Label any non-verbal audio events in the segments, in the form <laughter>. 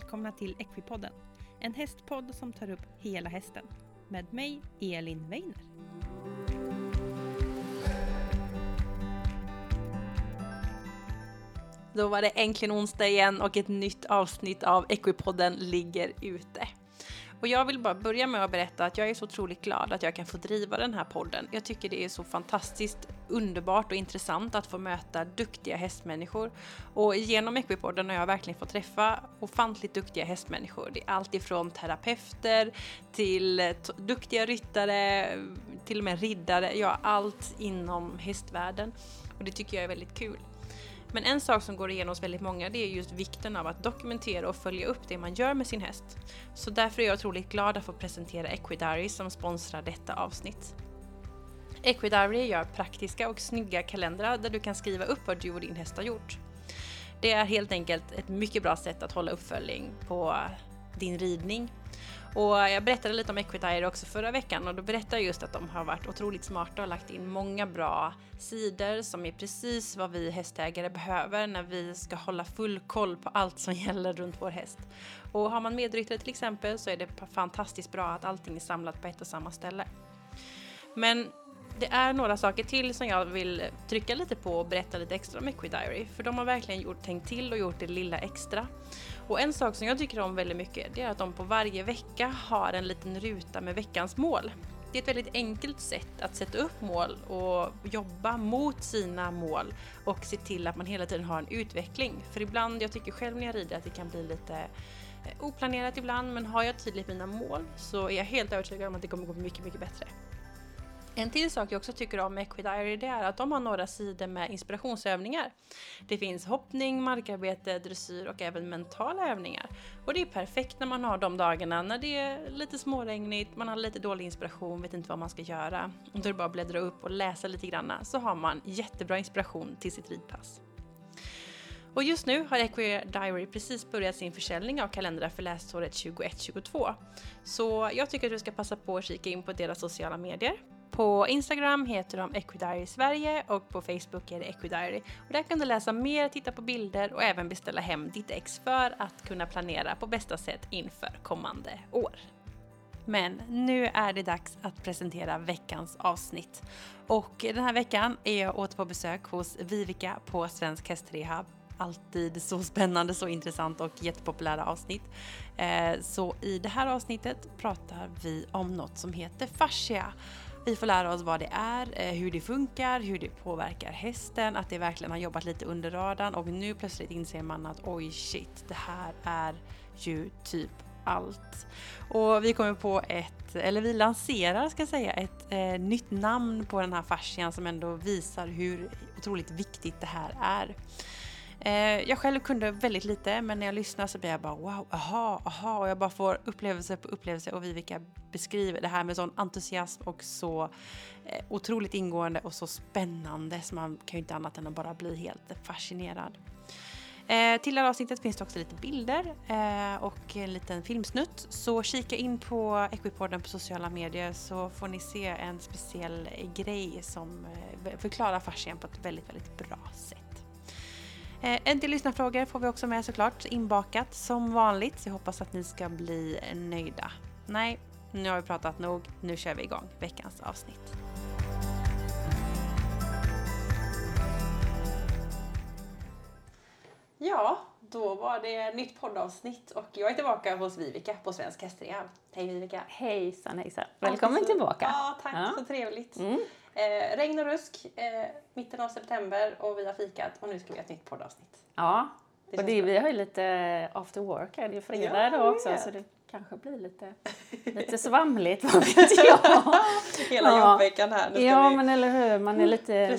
välkomna till Equipodden. En hästpodd som tar upp hela hästen. Med mig, Elin Weiner. Då var det äntligen onsdag igen och ett nytt avsnitt av Equipodden ligger ute. Och jag vill bara börja med att berätta att jag är så otroligt glad att jag kan få driva den här podden. Jag tycker det är så fantastiskt underbart och intressant att få möta duktiga hästmänniskor. Och genom Equipodden har jag verkligen fått träffa ofantligt duktiga hästmänniskor. Det är allt ifrån terapeuter till duktiga ryttare, till och med riddare, ja allt inom hästvärlden. Och det tycker jag är väldigt kul. Men en sak som går igenom hos väldigt många det är just vikten av att dokumentera och följa upp det man gör med sin häst. Så därför är jag otroligt glad att få presentera Equidiary som sponsrar detta avsnitt. Equidiary gör praktiska och snygga kalendrar där du kan skriva upp vad du och din häst har gjort. Det är helt enkelt ett mycket bra sätt att hålla uppföljning på din ridning och jag berättade lite om Equitire också förra veckan och då berättade jag just att de har varit otroligt smarta och lagt in många bra sidor som är precis vad vi hästägare behöver när vi ska hålla full koll på allt som <laughs> gäller runt vår häst. Och har man medryttare till exempel så är det fantastiskt bra att allting är samlat på ett och samma ställe. Men det är några saker till som jag vill trycka lite på och berätta lite extra om Equidiary. För de har verkligen gjort, tänkt till och gjort det lilla extra. Och en sak som jag tycker om väldigt mycket det är att de på varje vecka har en liten ruta med veckans mål. Det är ett väldigt enkelt sätt att sätta upp mål och jobba mot sina mål och se till att man hela tiden har en utveckling. För ibland, jag tycker själv när jag rider att det kan bli lite eh, oplanerat ibland men har jag tydligt mina mål så är jag helt övertygad om att det kommer gå mycket, mycket bättre. En till sak jag också tycker om med Equidiary det är att de har några sidor med inspirationsövningar. Det finns hoppning, markarbete, dressyr och även mentala övningar. Och det är perfekt när man har de dagarna när det är lite småregnigt, man har lite dålig inspiration, vet inte vad man ska göra. Då är det bara att bläddra upp och läsa lite grann så har man jättebra inspiration till sitt ridpass. Och just nu har Equia Diary precis börjat sin försäljning av kalendrar för läsåret 2021-2022. Så jag tycker att du ska passa på att kika in på deras sociala medier på Instagram heter de Equidiary Sverige och på Facebook är det Equidiary. Och där kan du läsa mer, titta på bilder och även beställa hem ditt ex för att kunna planera på bästa sätt inför kommande år. Men nu är det dags att presentera veckans avsnitt. Och den här veckan är jag åter på besök hos Vivica på Svensk Hästrehab alltid så spännande, så intressant och jättepopulära avsnitt. Eh, så i det här avsnittet pratar vi om något som heter fascia vi får lära oss vad det är, eh, hur det funkar, hur det påverkar hästen, att det verkligen har jobbat lite under radarn och nu plötsligt inser man att oj shit, det här är ju typ allt. Och vi kommer på ett, eller vi lanserar ska jag säga, ett eh, nytt namn på den här fascian som ändå visar hur otroligt viktigt det här är. Eh, jag själv kunde väldigt lite men när jag lyssnar så blir jag bara wow, aha, aha och jag bara får upplevelse på upplevelse och Vivica beskriver det här med sån entusiasm och så eh, otroligt ingående och så spännande så man kan ju inte annat än att bara bli helt fascinerad. Eh, till det här avsnittet finns det också lite bilder eh, och en liten filmsnutt. Så kika in på Equipodden på sociala medier så får ni se en speciell grej som eh, förklarar fascian på ett väldigt, väldigt bra sätt. Eh, en till lyssnarfrågor får vi också med såklart inbakat som vanligt. Så jag hoppas att ni ska bli nöjda. Nej, nu har vi pratat nog. Nu kör vi igång veckans avsnitt. Ja, då var det nytt poddavsnitt och jag är tillbaka hos Vivica på Svensk Hästrehab. Hej Vivica! Hejsan hejsan! Välkommen så, tillbaka! Ja, tack! Ja. Så trevligt! Mm. Eh, regn och rusk, eh, mitten av september och vi har fikat och nu ska vi ha ett nytt poddavsnitt. Ja, det och det, vi har ju lite after work här, det är fredag ja, då också så det kanske blir lite, <laughs> lite svamligt, <laughs> vad vet jag. <laughs> Hela ja. jobbveckan här. Nu ja, men eller hur, man är lite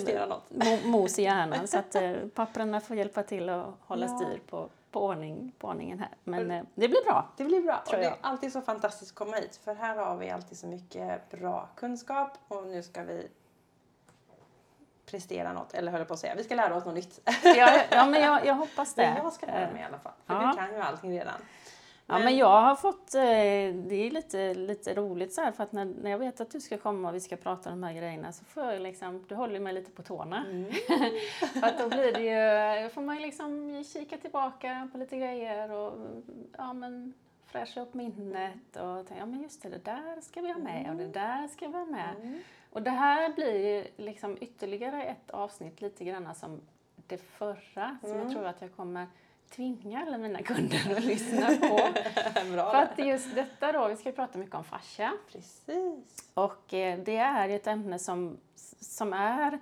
mos i hjärnan så att eh, papperna får hjälpa till att hålla ja. styr på på, ordning, på ordningen här. Men eh, det blir bra. Det blir bra. och det är alltid så fantastiskt att komma hit för här har vi alltid så mycket bra kunskap och nu ska vi prestera något, eller höll på att säga, vi ska lära oss något nytt. ja, ja, men jag, jag hoppas det. <laughs> jag ska lära mig i alla fall, för ja. du kan ju allting redan. Ja, men jag har fått, eh, det är lite, lite roligt så här, för att när, när jag vet att du ska komma och vi ska prata om de här grejerna så får jag liksom, du håller mig lite på tårna. Mm. <laughs> för att då blir det ju, får man liksom kika tillbaka på lite grejer och ja men fräscha upp minnet och tänka, ja men just det, det där ska vi ha med och det mm. där ska vi ha med. Mm. Och det här blir ju liksom ytterligare ett avsnitt lite grann som det förra som jag mm. tror att jag kommer tvinga alla mina kunder att lyssna på. <laughs> För att just detta då, vi ska prata mycket om fascia. Precis. Och eh, det är ett ämne som, som är,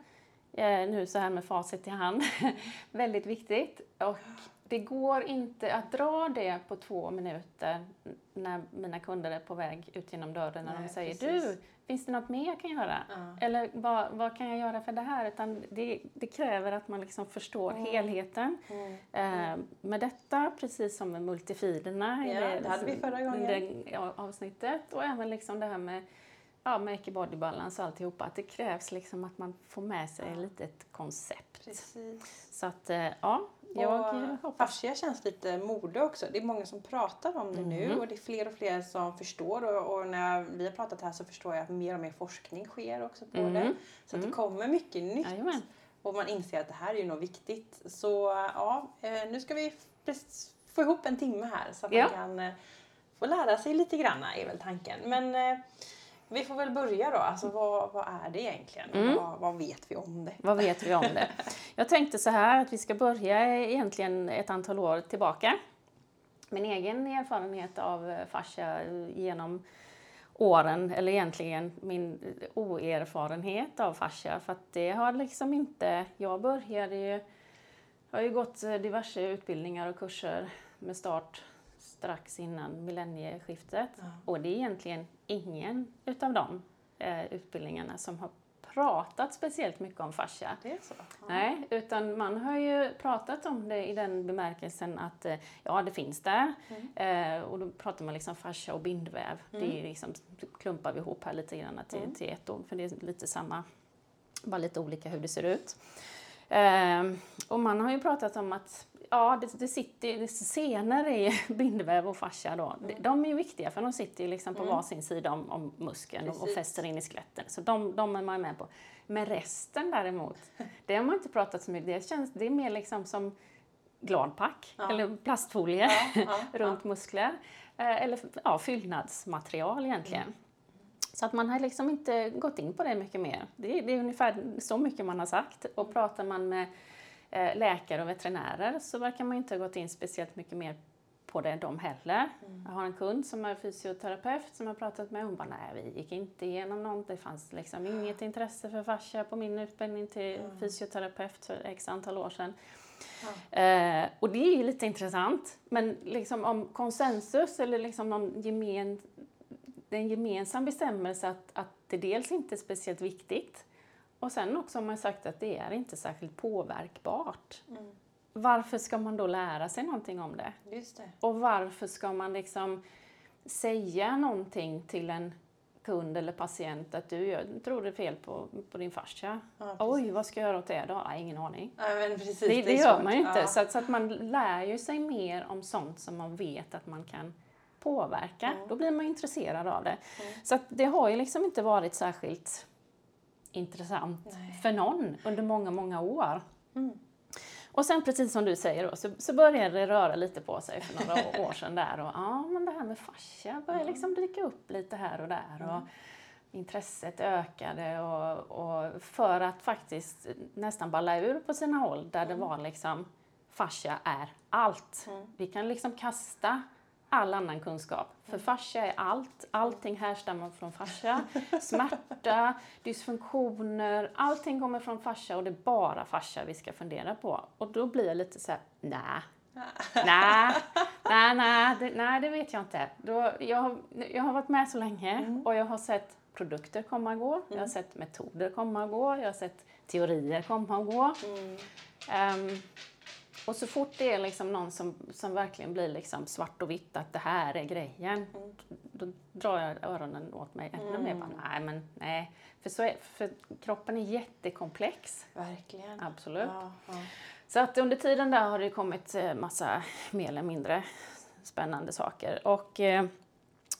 eh, nu så här med facit i hand, <laughs> väldigt viktigt. Och det går inte att dra det på två minuter när mina kunder är på väg ut genom dörren när Nej, de säger precis. du, finns det något mer jag kan göra? Ja. Eller vad, vad kan jag göra för det här? Utan det, det kräver att man liksom förstår mm. helheten. Mm. Eh, med detta, precis som med multifilerna ja, det, det hade vi förra gången. Det avsnittet och även liksom det här med ja, make body balance och alltihopa, att det krävs liksom att man får med sig ja. ett koncept. Precis. Så att, eh, ja, jag och fascia känns lite mode också. Det är många som pratar om det mm. nu och det är fler och fler som förstår och, och, när vi har pratat här så förstår jag att mer och mer forskning sker också på mm. det. Så mm. det kommer mycket nytt. Jajamän. Och man inser att det här är ju något viktigt. Så ja, eh, nu ska vi få ihop en timme här så att ja. man kan eh, få lära sig lite grann är väl tanken. Men eh, vi får väl börja då. Alltså, vad, vad är det egentligen? Mm. Vad, vad, vet vi om det? Vad vet vi om det? <laughs> Jag tänkte så här att vi ska börja egentligen ett antal år tillbaka. Min egen erfarenhet av fascia genom åren, eller egentligen min oerfarenhet av fascia. För att det har liksom inte... Jag började ju... Jag har ju gått diverse utbildningar och kurser med start strax innan millennieskiftet. Ja. Och det är egentligen ingen utav de eh, utbildningarna som har pratat speciellt mycket om fascia. Det är så? Ja. Nej, utan man har ju pratat om det i den bemärkelsen att eh, ja, det finns där. Mm. Eh, och då pratar man liksom fascia och bindväv. Mm. Det är liksom, klumpar vi ihop här lite grann till, mm. till ett ord, för det är lite samma, bara lite olika hur det ser ut. Eh, och man har ju pratat om att ja, det, det sitter scener i <laughs> bindväv och fascia då. Mm. De är ju viktiga för de sitter ju liksom på mm. varsin sida om, om muskeln och, och fäster in i skeletten. Så de, de är man med på. Men resten däremot, <laughs> det har man inte pratat så mycket det känns, det är mer liksom som gladpack ja. eller plastfolie <laughs> ja, ja, runt muskler. Eh, eller ja, fyllnadsmaterial egentligen. Mm. Så att man har liksom inte gått in på det mycket mer. Det är, det är ungefär så mycket man har sagt. Och mm. pratar man med läkare och veterinärer så verkar man inte ha gått in speciellt mycket mer på det de heller. Mm. Jag har en kund som är fysioterapeut som jag pratat med. Hon bara, nej vi gick inte igenom något. Det fanns liksom inget intresse för fascia på min utbildning till mm. fysioterapeut för x antal år sedan. Mm. Eh, och det är ju lite intressant. Men liksom om konsensus eller liksom någon gemen, en gemensam bestämmelse att, att det dels inte är speciellt viktigt och sen också har man sagt att det är inte särskilt påverkbart. Mm. Varför ska man då lära sig någonting om det? Just det? Och varför ska man liksom säga någonting till en kund eller patient att du, jag tror det är fel på, på din fascia. Ja, Oj, vad ska jag göra åt det då? Nej, ingen aning. Ja, precis, det, det, det gör man ju inte. Ja. Så, att, så, att, man lär ju sig mer om sånt som man vet att man kan påverka. Mm. Då blir man intresserad av det. Mm. Så att det har ju liksom inte varit särskilt intressant Nej. för någon under många, många år. Mm. Och sen precis som du säger då, så, så började det röra lite på sig för några år sedan där och ja, men det här med fascia började mm. liksom dyka upp lite här och där. Och, mm. Intresset ökade och, och, för att faktiskt nästan balla ur på sina håll där det mm. var liksom fascia är allt. Mm. Vi kan liksom kasta all annan kunskap. För mm. fascia är allt. Allting härstammar från fascia. <laughs> Smärta, dysfunktioner, allting kommer från fascia och det är bara fascia vi ska fundera på. Och då blir jag lite så här, nej. nej, nej, nej, det, nej, det vet jag inte. Då, jag, har, jag har varit med så länge mm. och jag har sett produkter komma och gå. Mm. Jag har mm. sett metoder komma och gå. Jag har sett teorier komma och gå. Um, och så fort det är liksom någon som, som verkligen blir liksom svart och vitt, att det här är grejen, mm. då drar jag öronen åt mig ännu mm. mer. Bara, nej, men nej. För, så är, för kroppen är jättekomplex. Verkligen. Absolut. Ja, ja. Så att under tiden där har det kommit eh, massa mer eller mindre spännande saker. Och eh,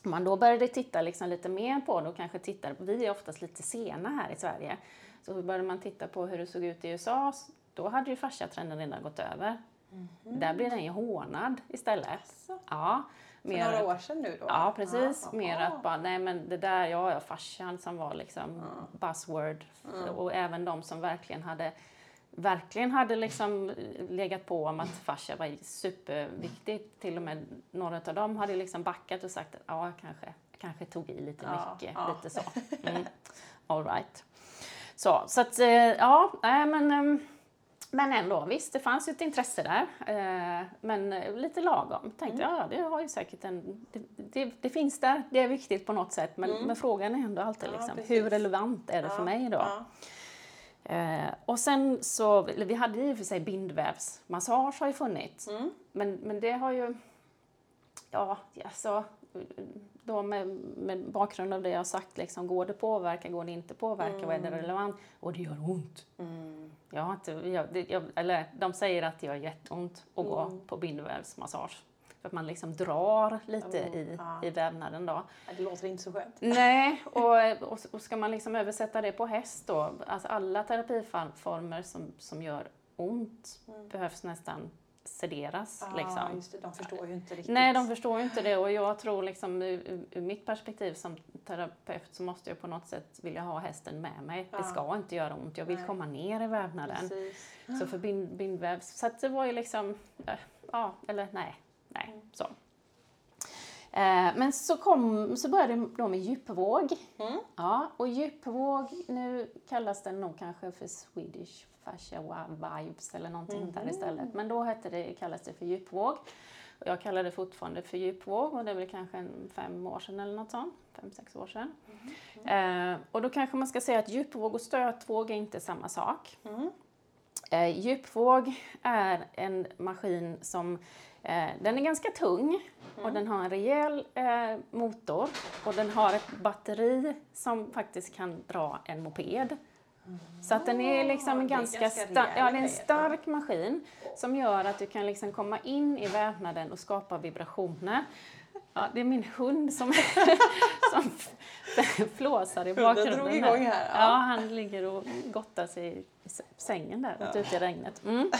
om man då började titta liksom lite mer på det och kanske tittar, vi är oftast lite sena här i Sverige, så började man titta på hur det såg ut i USA, då hade ju fasciatrenden redan gått över. Mm -hmm. Där blev den ju hånad istället. Alltså. Ja. För mer, några år sedan nu då? Ja, precis. Ja, mer att bara, nej men det där, ja, ja fascian som var liksom ja. buzzword. Mm. Och även de som verkligen hade verkligen hade liksom legat på om att fascia var superviktigt. Till och med några av dem hade liksom backat och sagt att ja, kanske, kanske tog i lite ja, mycket. Ja. Lite så. Mm. All right. Så, så att, eh, ja, nej men ehm, men ändå, visst, det fanns ju ett intresse där. Eh, men lite lagom. Tänkte mm. ja, det har ju säkert en... Det, det, det, finns där, det är viktigt på något sätt. Men, mm. men frågan är ändå alltid liksom, hur relevant är det ja, för mig då? Ja. Eh, och sen så, vi hade och för sig bindvävsmassage har ju funnits. Mm. Men, men det har ju, ja, alltså, då med, med bakgrund av det jag har sagt, liksom, går det påverka, går det inte påverka, mm. vad är det mm. relevant? Och det gör ont. Mm. Jag har inte, jag, jag, eller de säger att det gör jätteont att mm. gå på bindvävsmassage. För att man liksom drar lite mm, i, ja. i vävnaden då. Ja, det låter inte så skönt. Nej, <laughs> och, och, och, ska man liksom översätta det på häst då, alltså alla terapiformer som, som gör ont mm. behövs nästan sederas. Ah, liksom. det, de förstår ju inte riktigt. Nej, de förstår ju inte det och jag tror liksom ur, ur mitt perspektiv som terapeut så måste jag på något sätt vilja ha hästen med mig. Ah. Det ska inte göra ont, jag vill nej. komma ner i vävnaden. Precis. Så för bind, bindväv, så att det var ju liksom, ja, eller nej, nej, mm. så. Eh, men så, kom, så började det då med djupvåg. Mm. Ja, och djupvåg, nu kallas den nog kanske för Swedish fascia vibes eller någonting mm. där istället. Men då hette det, kallades det för djupvåg. Och jag kallar det fortfarande för djupvåg och det är väl kanske en fem år sedan eller något sånt. Fem, sex år sedan. Mm. Eh, och då kanske man ska säga att djupvåg och stötvåg är inte samma sak. Mm. Eh, djupvåg är en maskin som eh, den är ganska tung mm. och den har en rejäl eh, motor och den har ett batteri som faktiskt kan dra en moped. Så att den är liksom en ganska, ganska ja, det är en stark maskin som gör att du kan liksom komma in i vävnaden och skapa vibrationer. Ja, det är min hund som, <laughs> som <laughs> flåsar i bakgrunden. drog igång här. Ja. ja. han ligger och gottar sig i sängen där, ja. ute i regnet. Mm.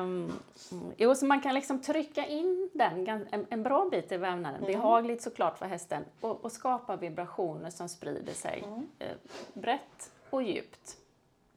Um, <laughs> jo, så man kan liksom trycka in den en, en bra bit i vävnaden, mm. behagligt såklart för hästen, och, och skapa vibrationer som sprider sig mm. eh, brett och djupt.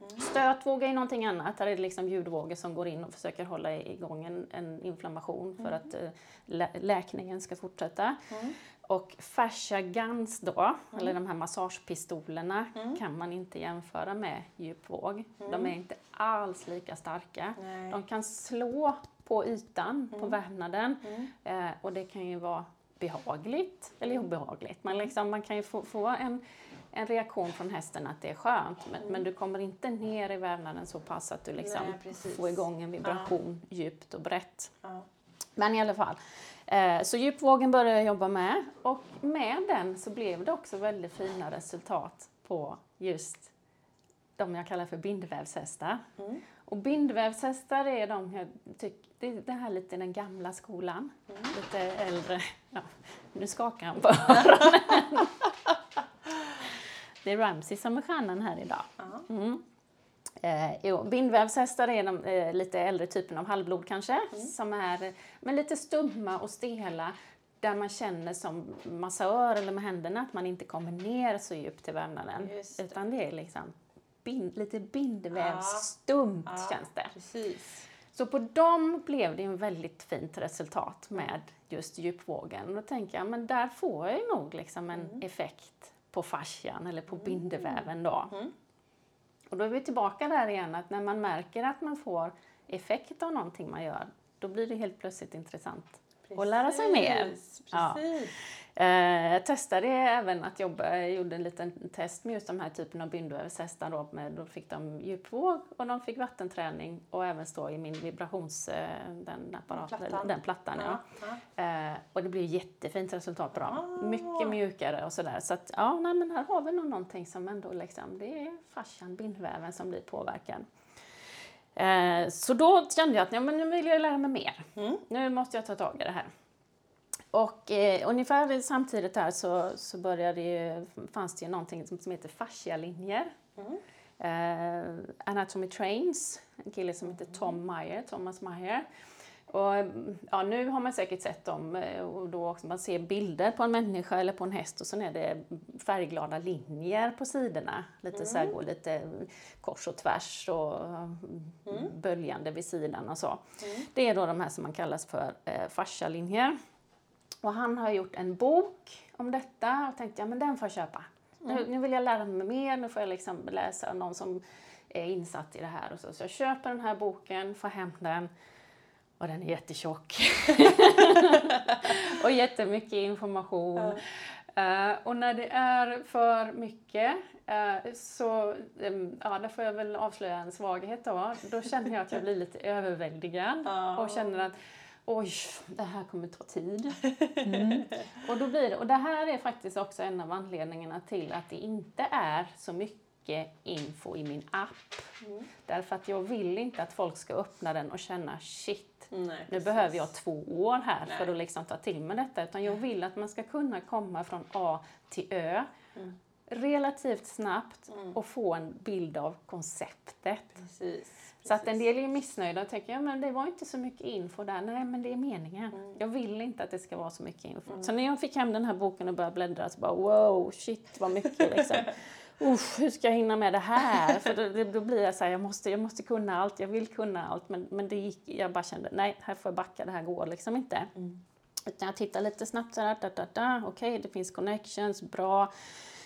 Mm. Stötvåga är någonting annat. Här är det liksom ljudvågor som går in och försöker hålla igång en, en inflammation för mm. att uh, lä läkningen ska fortsätta. Mm. Och fascia guns då, mm. eller de här massagepistolerna, mm. kan man inte jämföra med djupvåg. De mm. är inte alls lika starka. Nej. De kan slå på ytan, på vävnaden, eh, och det kan ju vara behagligt eller obehagligt. Man, liksom, man kan ju få, få en en reaktion från hästen att det är skönt men, mm. men du kommer inte ner i vävnaden så pass att du liksom Nej, får igång en vibration ja. djupt och brett. Ja. Men i alla fall. Eh, så djupvågen började jag jobba med och med den så blev det också väldigt fina resultat på just de jag kallar för bindvävshästar. Mm. Och bindvävshästar är de jag tycker, det, det här lite den gamla skolan, mm. lite äldre. Ja, nu skakar han på öronen. <laughs> Det är Ramsey som är stjärnan här idag. Mm. Eh, jo, bindvävshästar är de eh, lite äldre typen av halvblod kanske, mm. som är men lite stumma och stela där man känner som massör eller med händerna att man inte kommer ner så djupt i vävnaden. Det. Utan det är liksom bind, lite bindvävsstumt ja. känns det. Precis. Så på dem blev det en väldigt fint resultat med just djupvågen. Och då tänker jag, men där får jag nog liksom en mm. effekt på fascian eller på mm. bindeväven då. Mm. Och då är vi tillbaka där igen att när man märker att man får effekt av någonting man gör, då blir det helt plötsligt intressant Precis. att lära sig mer. Precis. Ja. Eh, jag testade även att jobba, jag gjorde en liten test med just de här typen av bindvävshästar. Då, med, då fick de djupvåg och de fick vattenträning och även stå i min vibrations... Eh, den, apparat, plattan. Den plattan ja. ja. Eh, och det blev jättefint resultat på dem. Ah. Mycket mjukare och sådär. Så att, ja, nej, men här har vi nog någonting som ändå liksom, det är fascian, bindväven som blir påverkad. Eh, så då kände jag att ja, men nu vill jag lära mig mer. Mm. Nu måste jag ta tag i det här. Och eh, ungefär samtidigt här så, så började ju, fanns det ju någonting som, som heter fascialinjer. Mm. Eh, Anatomy Trains, en kille som heter Tom Meyer, Thomas Meyer. Och, ja, nu har man säkert sett dem eh, och då också man ser bilder på en människa eller på en häst och så är det färgglada linjer på sidorna. Lite mm. så här, går lite kors och tvärs och mm. böljande vid sidan och så. Mm. Det är då de här som man kallas för eh, fascialinjer. Och han har gjort en bok om detta och tänkte ja men den får jag köpa. Nu, mm. nu, vill jag lära mig mer, nu får jag liksom läsa någon som är insatt i det här. Och så. så jag köper den här boken, får hem den och den är jättetjock. <laughs> och jättemycket information. Uh, och när det är för mycket uh, så um, ja, där får jag väl avslöja en svaghet då. Då känner jag att jag blir lite överväldigad och känner att oj, det här kommer ta tid. Mm. och, då blir det, och det här är faktiskt också en av anledningarna till att det inte är så mycket info i min app. Mm. Därför att jag vill inte att folk ska öppna den och känna shit, Nej, nu precis. behöver jag två år här Nej. för att liksom ta till mig detta. Utan jag vill att man ska kunna komma från A till Ö mm. relativt snabbt mm. och få en bild av konceptet. Precis. Så att en del är missnöjda och tänker, ja men det var inte så mycket info där. Nej men det är meningen. Mm. Jag vill inte att det ska vara så mycket info. Mm. Så när jag fick hem den här boken och började bläddra så bara wow, shit vad mycket liksom. <laughs> Usch, hur ska jag hinna med det här? För då, då blir jag så här, jag måste, jag måste kunna allt, jag vill kunna allt. Men, men det gick, jag bara kände, nej, här får jag backa, det här går liksom inte. Mm. Utan jag tittar lite snabbt så här, da, da, da, okej, okay, det finns connections, bra.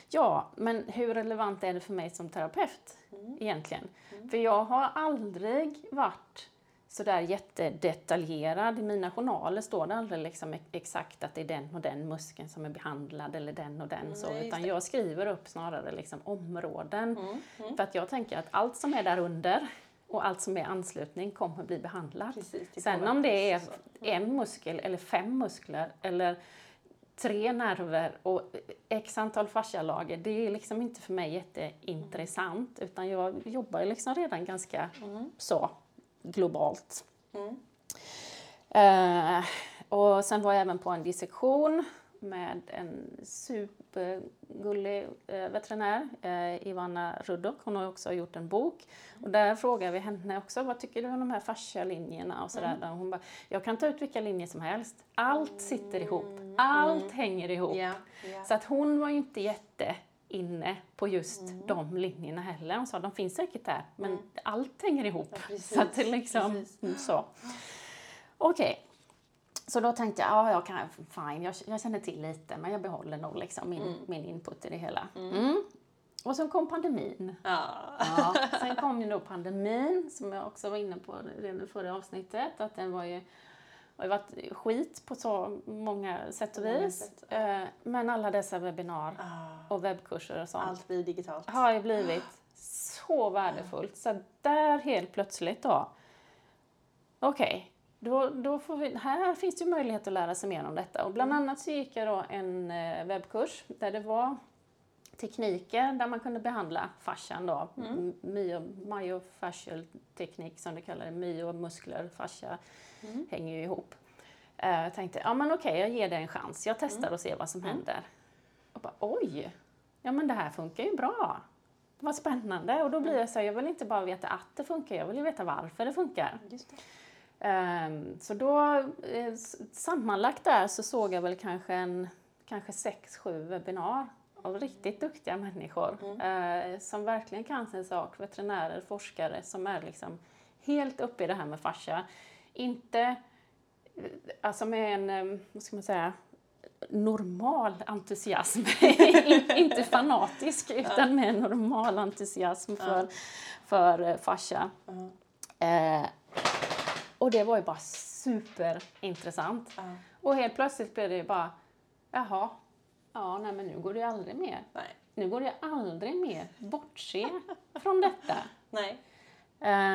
Ja, men hur relevant är det för mig som terapeut mm. egentligen? Mm. För jag har aldrig varit sådär jättedetaljerad. I mina journaler står det aldrig liksom exakt att det är den och den muskeln som är behandlad eller den och den. Mm, så, utan jag skriver upp snarare liksom områden. Mm, mm. För att jag tänker att allt som är där under och allt som är anslutning kommer bli behandlat. Precis, Sen om det är en muskel eller fem muskler eller tre nerver och x antal fascialager, det är liksom inte för mig jätteintressant utan jag jobbar liksom redan ganska mm. så globalt. Mm. Uh, och sen var jag även på en dissektion med en supergullig eh, veterinär, eh, Ivana Rudok. Hon har också gjort en bok. Och där frågar vi henne också, vad tycker du om de här fascialinjerna och sådär. Mm. Hon bara, jag kan ta ut vilka linjer som helst. Allt sitter ihop. Mm. Allt mm. hänger ihop. Yeah. Yeah. Så att hon var ju inte jätte inne på just mm. de linjerna heller. Hon sa, de finns säkert där, men mm. allt hänger ihop. Ja, så att det liksom, så. Okej. Okay. Så då tänkte jag, ja, jag kan, fine, jag, jag känner till lite, men jag behåller nog liksom min, mm. min input i det hela. Mm. mm. Och sen kom pandemin. Ja. ja. Sen kom ju då pandemin, som jag också var inne på redan i förra avsnittet, att den var ju har varit skit på så många sätt och vis. Eh, men alla dessa webbinar ah. och webbkurser och sånt. Allt blir digitalt. Har ju blivit så värdefullt. Så där helt plötsligt då, okej, okay, då, då får vi, här finns det ju möjlighet att lära sig mer om detta. Och bland mm. annat så gick jag då en eh, webbkurs där det var tekniker där man kunde behandla fascian då. Mm. Myo, myofascial teknik som det kallar det, myo, muskler, fascia mm. hänger ju ihop. Uh, jag tänkte, ja men okej, okay, jag ger det en chans. Jag testar mm. och ser vad som mm. händer. Och bara, oj! Ja men det här funkar ju bra. Vad spännande. Och då blir mm. jag så här, jag vill inte bara veta att det funkar, jag vill ju veta varför det funkar. Um, så då, eh, sammanlagt där så såg jag väl kanske en, kanske sex, sju webbinar av riktigt duktiga människor mm. eh, som verkligen kan sin sak. Veterinärer, forskare som är liksom helt uppe i det här med fascia. Inte, eh, alltså med en, eh, vad ska man säga, normal entusiasm. <laughs> inte fanatisk, utan med en normal entusiasm för, för eh, fascia. Eh, och det var ju bara superintressant. Och helt plötsligt blev det ju bara, jaha, Ja, nej men nu går det aldrig mer. Nej. Nu går det aldrig mer bortse <laughs> från detta. Nej.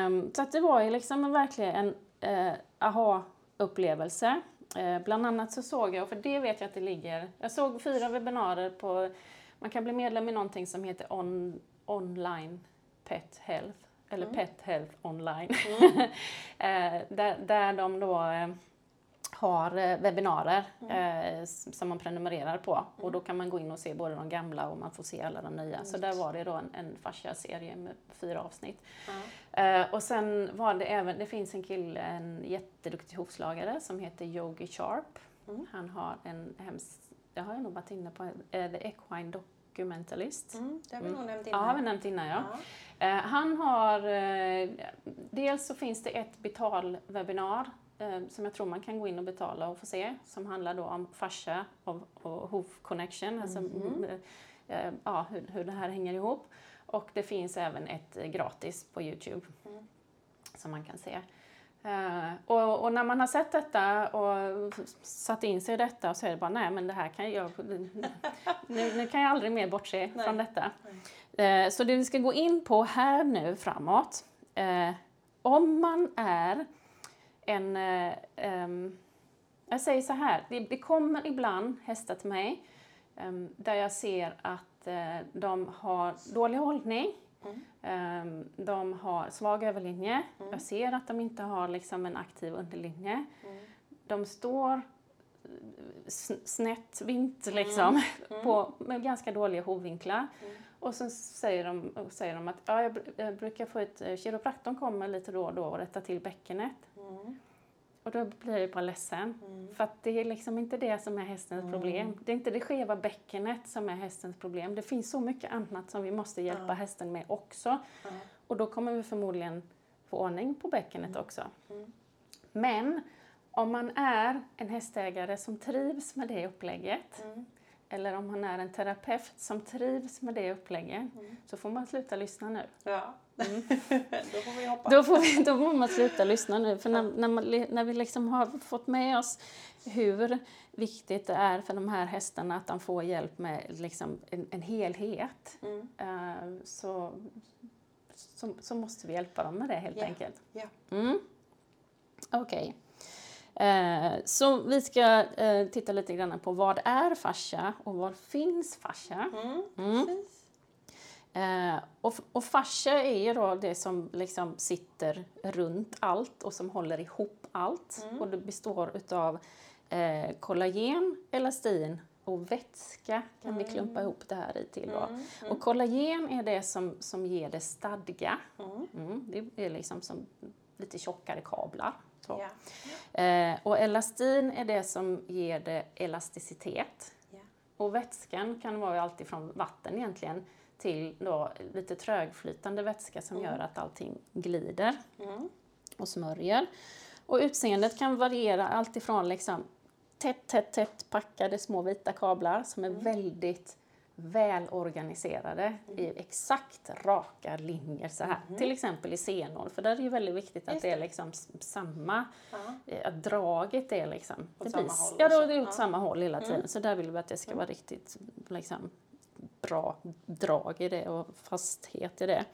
Um, så att det var ju liksom verkligen en uh, aha-upplevelse. Uh, bland annat så såg jag, för det vet jag att det ligger, jag såg fyra webbinarier på, man kan bli medlem i någonting som heter on, Online Pet Health, eller mm. Pet Health Online. Mm. uh, <laughs> där, där de då har eh, webbinarer eh, som man prenumererar på och då kan man gå in och se både de gamla och man får se alla de nya. Så där var det då en, en fascia-serie med fyra avsnitt. Eh, och sen var det även, det finns en kille, en jätteduktig hovslagare som heter Yogi Sharp. Han har en hemsk, det har jag nog varit inne på, eh, The Equine Documentalist. Mm, det har vi nog nämnt Ja, har vi innan. nämnt innan ja. Eh, han har, eh, dels så finns det ett betalwebinar som jag tror man kan gå in och betala och få se, som handlar då om fascia och, och hoof connection, alltså mm, eh, ja, hur, hur det här hänger ihop. Och det finns även ett eh, gratis på Youtube som man kan se. Eh, och, och när man har sett detta och satt in sig i detta så är det bara nej men det här kan jag, <laughs> nu, nu kan jag aldrig mer bortse från detta. Eh, så det vi ska gå in på här nu framåt, eh, om man är en, eh, ehm, jag säger så här, det, det kommer ibland hästar till mig ehm, där jag ser att eh, de har dålig hållning, ehm, de har svag överlinje, jag ser att de inte har liksom en aktiv underlinje. De står sn- snett vint liksom, På, med ganska dåliga hovvinklar. Och så säger de, säger de att ja, jag, br- jag brukar få ett, eh, kiropraktorn kommer lite då och då och rättar till bäckenet. Och då blir jag bara ledsen. För att det är liksom inte det som är hästens problem. Det är inte det skeva bäckenet som är hästens problem. Det finns så mycket annat som vi måste hjälpa hästen med också. Och då kommer vi förmodligen få ordning på bäckenet också. Men om man är en hästägare som trivs med det upplägget eller om man är en terapeut som trivs med det upplägget så får man sluta lyssna nu. Ja. <laughs> Då får vi hoppa. Då får, vi, då får man sluta lyssna nu. För när, när, man, när vi liksom har fått med oss hur viktigt det är för de här hästarna att de får hjälp med liksom en, en helhet eh, så, så, så måste vi hjälpa dem med det helt Ja. enkelt. Ja. Mm. Okej. Eh, så vi ska eh, titta lite grann på vad är fascia och var finns fascia? Mm. Precis. Eh, och, och fascia är ju då det som liksom sitter runt allt och som håller ihop allt. Och det består utav eh, kollagen, elastin och vätska kan vi klumpa ihop det här i till då. Och kollagen är det som, som ger det stadga. Mm, det är liksom som lite tjockare kablar. Så. Eh, och elastin är det som ger det elasticitet. Ja. Och vätskan kan vara allt ifrån vatten egentligen till då lite trögflytande vätska som gör att allting glider och smörjer. Och utseendet kan variera allt ifrån liksom tätt, tätt, tätt packade små vita kablar som är väldigt välorganiserade i exakt raka linjer så här. Till exempel i senor, för där är det ju väldigt viktigt att Just det är liksom samma, eh, att draget är liksom... Åt det samma håll ja, då är det åt Ja. samma håll hela tiden. Så där vill vi att det ska vara riktigt liksom, bra drag i det och fasthet i det.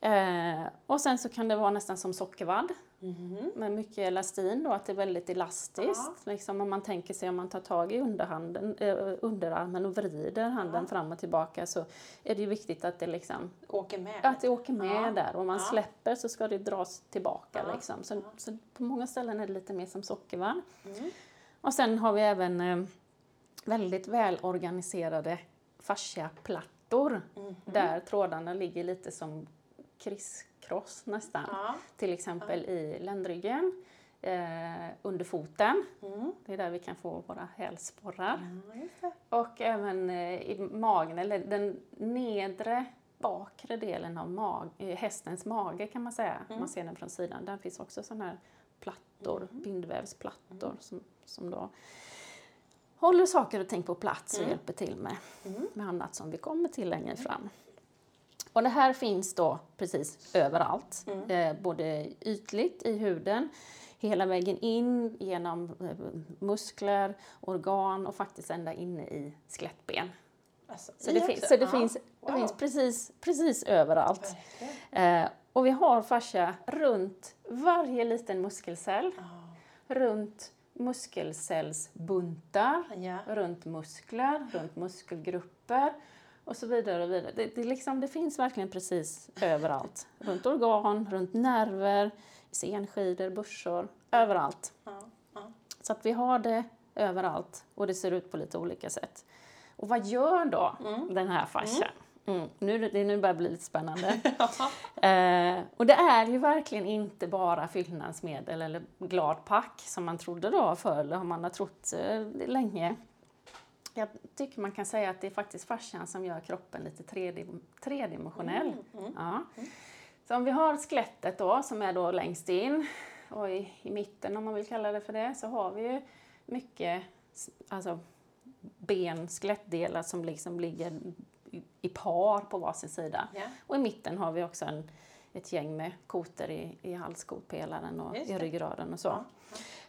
Eh, och sen så kan det vara nästan som sockervadd med mycket elastin då, att det är väldigt elastiskt. Liksom om man tänker sig om man tar tag i underhanden, eh, underarmen och vrider handen fram och tillbaka så är det ju viktigt att det liksom Åker med. att det åker med Ja. där och om man Ja. släpper så ska det dras tillbaka. Ja. Liksom. Så, så på många ställen är det lite mer som sockervadd. Mm. Och sen har vi även eh, väldigt välorganiserade fasciaplattor Mhm. där trådarna ligger lite som crisscross nästan. Ja. Till exempel i ländryggen, eh, under foten. Mm. Det är där vi kan få våra hälsporrar. Ja. Och även eh, i magen, eller den nedre bakre delen av mag, eh, hästens mage kan man säga, om man ser den från sidan. Där finns också sådana här plattor, bindvävsplattor som, som då håller saker och ting på plats och hjälper till med, med annat som vi kommer till längre fram. Och det här finns då precis överallt, eh, både ytligt i huden, hela vägen in genom eh, muskler, organ och faktiskt ända inne i skelettben. Alltså, Så det, finns, så det, Ja. finns, det Wow. finns precis, precis överallt. Eh, och vi har fascia runt varje liten muskelcell, Ja. runt muskelcellsbuntar, Ja. runt muskler, runt muskelgrupper och så vidare. Och vidare. Det, det, liksom, det finns verkligen precis överallt. Runt organ, runt nerver, senskidor, bursor, överallt. Ja. Ja. Så att vi har det överallt och det ser ut på lite olika sätt. Och vad gör då den här fascian? Mm. Nu, det, nu börjar det bli lite spännande. <laughs> eh, och det är ju verkligen inte bara fyllnadsmedel eller gladpack som man trodde då förr, eller har man har trott eh, länge. Jag tycker man kan säga att det är faktiskt fascian som gör kroppen lite tredim tredimensionell. Ja. Så om vi har skelettet då, som är då längst in, och i, i mitten om man vill kalla det för det, så har vi ju mycket alltså, ben, skelettdelar som liksom ligger i, i par på varsin sida. Ja. Och i mitten har vi också en, ett gäng med kotor i, i halskotpelaren och i ryggraden och så.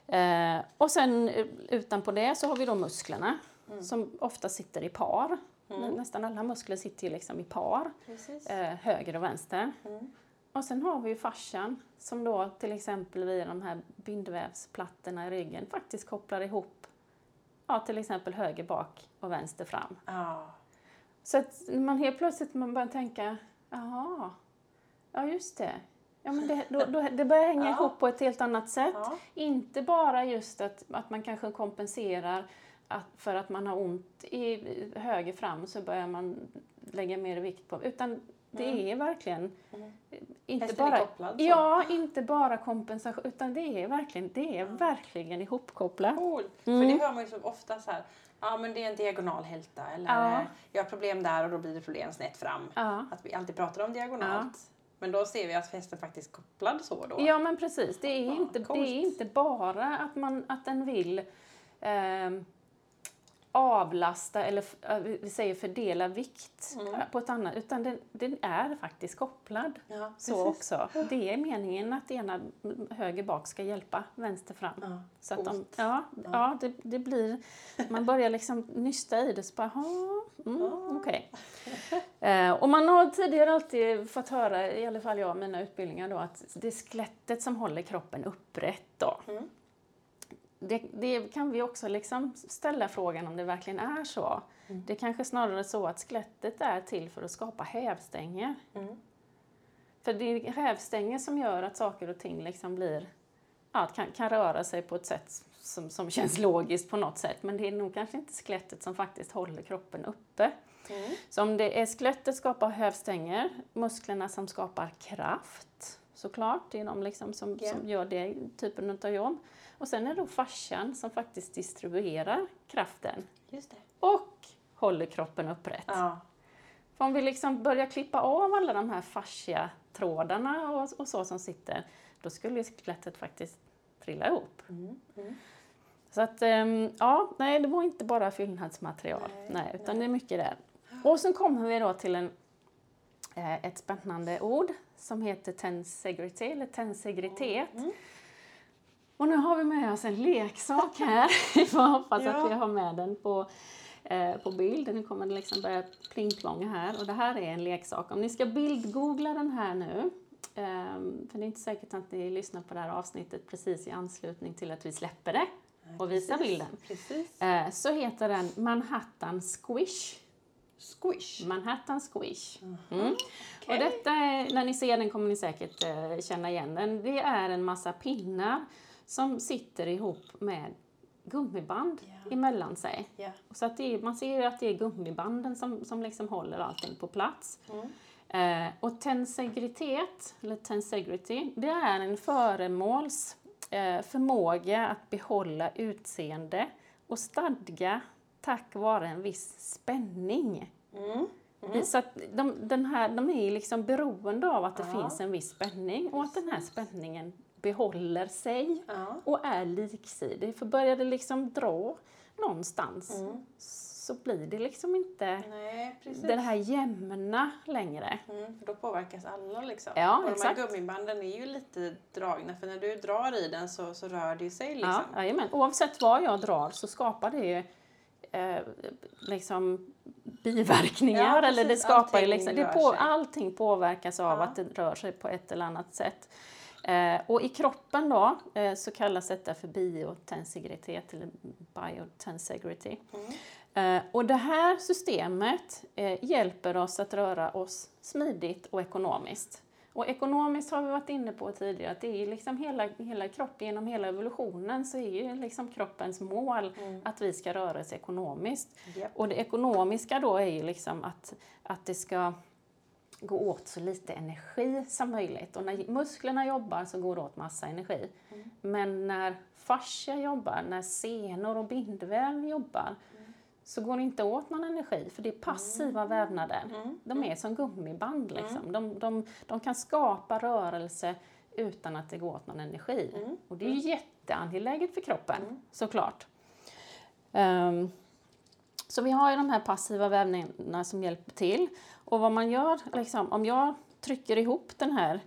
Eh, och sen eh, utanpå det så har vi då musklerna Mm. som ofta sitter i par. Nä- Nästan alla muskler sitter ju liksom i par, eh, höger och vänster. Mm. Och sen har vi ju fascian som då till exempel via de här bindvävsplattorna i ryggen faktiskt kopplar ihop ja, till exempel höger bak och vänster fram. Ja. Så att man helt plötsligt man börjar tänka, jaha, ja just det. Ja, men det, då, då, det börjar hänga <laughs> Ja. ihop på ett helt annat sätt. Ja. Inte bara just att, att man kanske kompenserar att för att man har ont i höger fram så börjar man lägga mer vikt på, utan det är verkligen inte Hästen är bara, kopplad, så. ja, inte bara kompensation, utan det är verkligen, det är verkligen ihopkopplat. Cool. Mm. För det hör man ju så ofta så här. Ja men det är en diagonal hälta eller Ja. eh, jag har problem där och då blir det problem snett fram. Ja. Att vi alltid pratar om diagonalt. Men då ser vi att hästen faktiskt är kopplad så då. Ja men precis, det är, Ja, inte, det är inte bara att, man, att den vill ehm, avlasta eller vi säger fördela vikt Mm. på ett annat, utan den, den är faktiskt kopplad Ja, så också. Det är meningen att ena höger bak ska hjälpa vänster fram. Ja, Så att de, coolt. ja, ja det, det blir, man börjar liksom nysta i det så bara, "Jaha, mm, okej. Eh, och man har tidigare alltid fått höra, i alla fall jag mina utbildningar då, att det är skelettet som håller kroppen upprätt då. Mm. Det, det kan vi också liksom ställa frågan om det verkligen är så. Mm. Det är kanske snarare så att skelettet är till för att skapa hävstänger. Mm. För det är hävstänger som gör att saker och ting liksom blir, ja, kan, kan röra sig på ett sätt som, som känns logiskt på något sätt. Men det är nog kanske inte skelettet som faktiskt håller kroppen uppe. Mm. Så om det är skelettet skapar hävstänger, musklerna som skapar kraft såklart, det är de liksom som, Ja. som gör det typen av jobb. Och sen är det då fascian som faktiskt distribuerar kraften Just det. och håller kroppen upprätt. Ja. För om vi liksom börjar klippa av alla de här fascia-trådarna och, och så som sitter, då skulle skelettet faktiskt trilla ihop. Mm. Mm. Så att, ehm, ja, nej, det var inte bara fyllnadsmaterial, Nej, nej, utan nej. det är mycket där. Och sen kommer vi då till en, eh, ett spännande ord som heter tensegrity, eller tensegritet. Mm. Och nu har vi med oss en leksak här. <laughs> Vi får hoppas Ja. att vi har med den på, eh, på bild. Nu kommer den liksom börja plingplånga här. Och det här är en leksak. Om ni ska bildgoogla den här nu, ehm, för det är inte säkert att ni lyssnar på det här avsnittet precis i anslutning till att vi släpper det och visar Precis. bilden. Precis. Eh, så heter den Manhattan Squish. Squish. Manhattan Squish. Mm. Okej. Och detta är, när ni ser den kommer ni säkert eh, känna igen den. Det är en massa pinnar som sitter ihop med gummiband Ja. emellan sig. Ja. Så att är, man ser ju att det är gummibanden som, som liksom håller allting på plats. Mm. Eh, och tensegritet, eller tensegrity, det är en föremåls eh, förmåga att behålla utseende och stadga tack vare en viss spänning. Mm. Så att de, den här, de är liksom beroende av att det Ja. finns en viss spänning och att den här spänningen behåller sig Ja. och är liksidig. För börjar det liksom dra någonstans Mm. så blir det liksom inte Nej, precis. det här jämna längre. Mm, för då påverkas alla liksom. Ja, och de exakt. här gummibanden är ju lite dragna för när du drar i den så, så rör det sig liksom. Ja, jajamän. Oavsett vad jag drar så skapar det ju eh, liksom biverkningar. Ja, eller det precis. skapar ju Allting liksom, det på, allting påverkas av Ja. att det rör sig på ett eller annat sätt. Eh, och i kroppen då eh, så kallas detta för biotensegritet eller biotensegrity. Mm. Eh, och det här systemet hjälper oss att röra oss smidigt och ekonomiskt. Och ekonomiskt har vi varit inne på tidigare att det är liksom hela, hela kroppen, genom hela evolutionen så är ju liksom kroppens mål Mm. att vi ska röra oss ekonomiskt. Japp. Och det ekonomiska då är ju liksom att, att det ska gå åt så lite energi som möjligt. Och när musklerna jobbar så går det åt massa energi. Mm. Men när fascia jobbar, när senor och bindväv jobbar, så går det inte åt någon energi för det är passiva vävnader. Mm. De är som gummiband. Liksom. De, de, de kan skapa rörelse utan att det går åt någon energi. Mm. Och det är ju jätteangeläget för kroppen, såklart. Ehm, så vi har ju de här passiva vävnaderna som hjälper till. Och vad man gör, liksom, om jag trycker ihop den här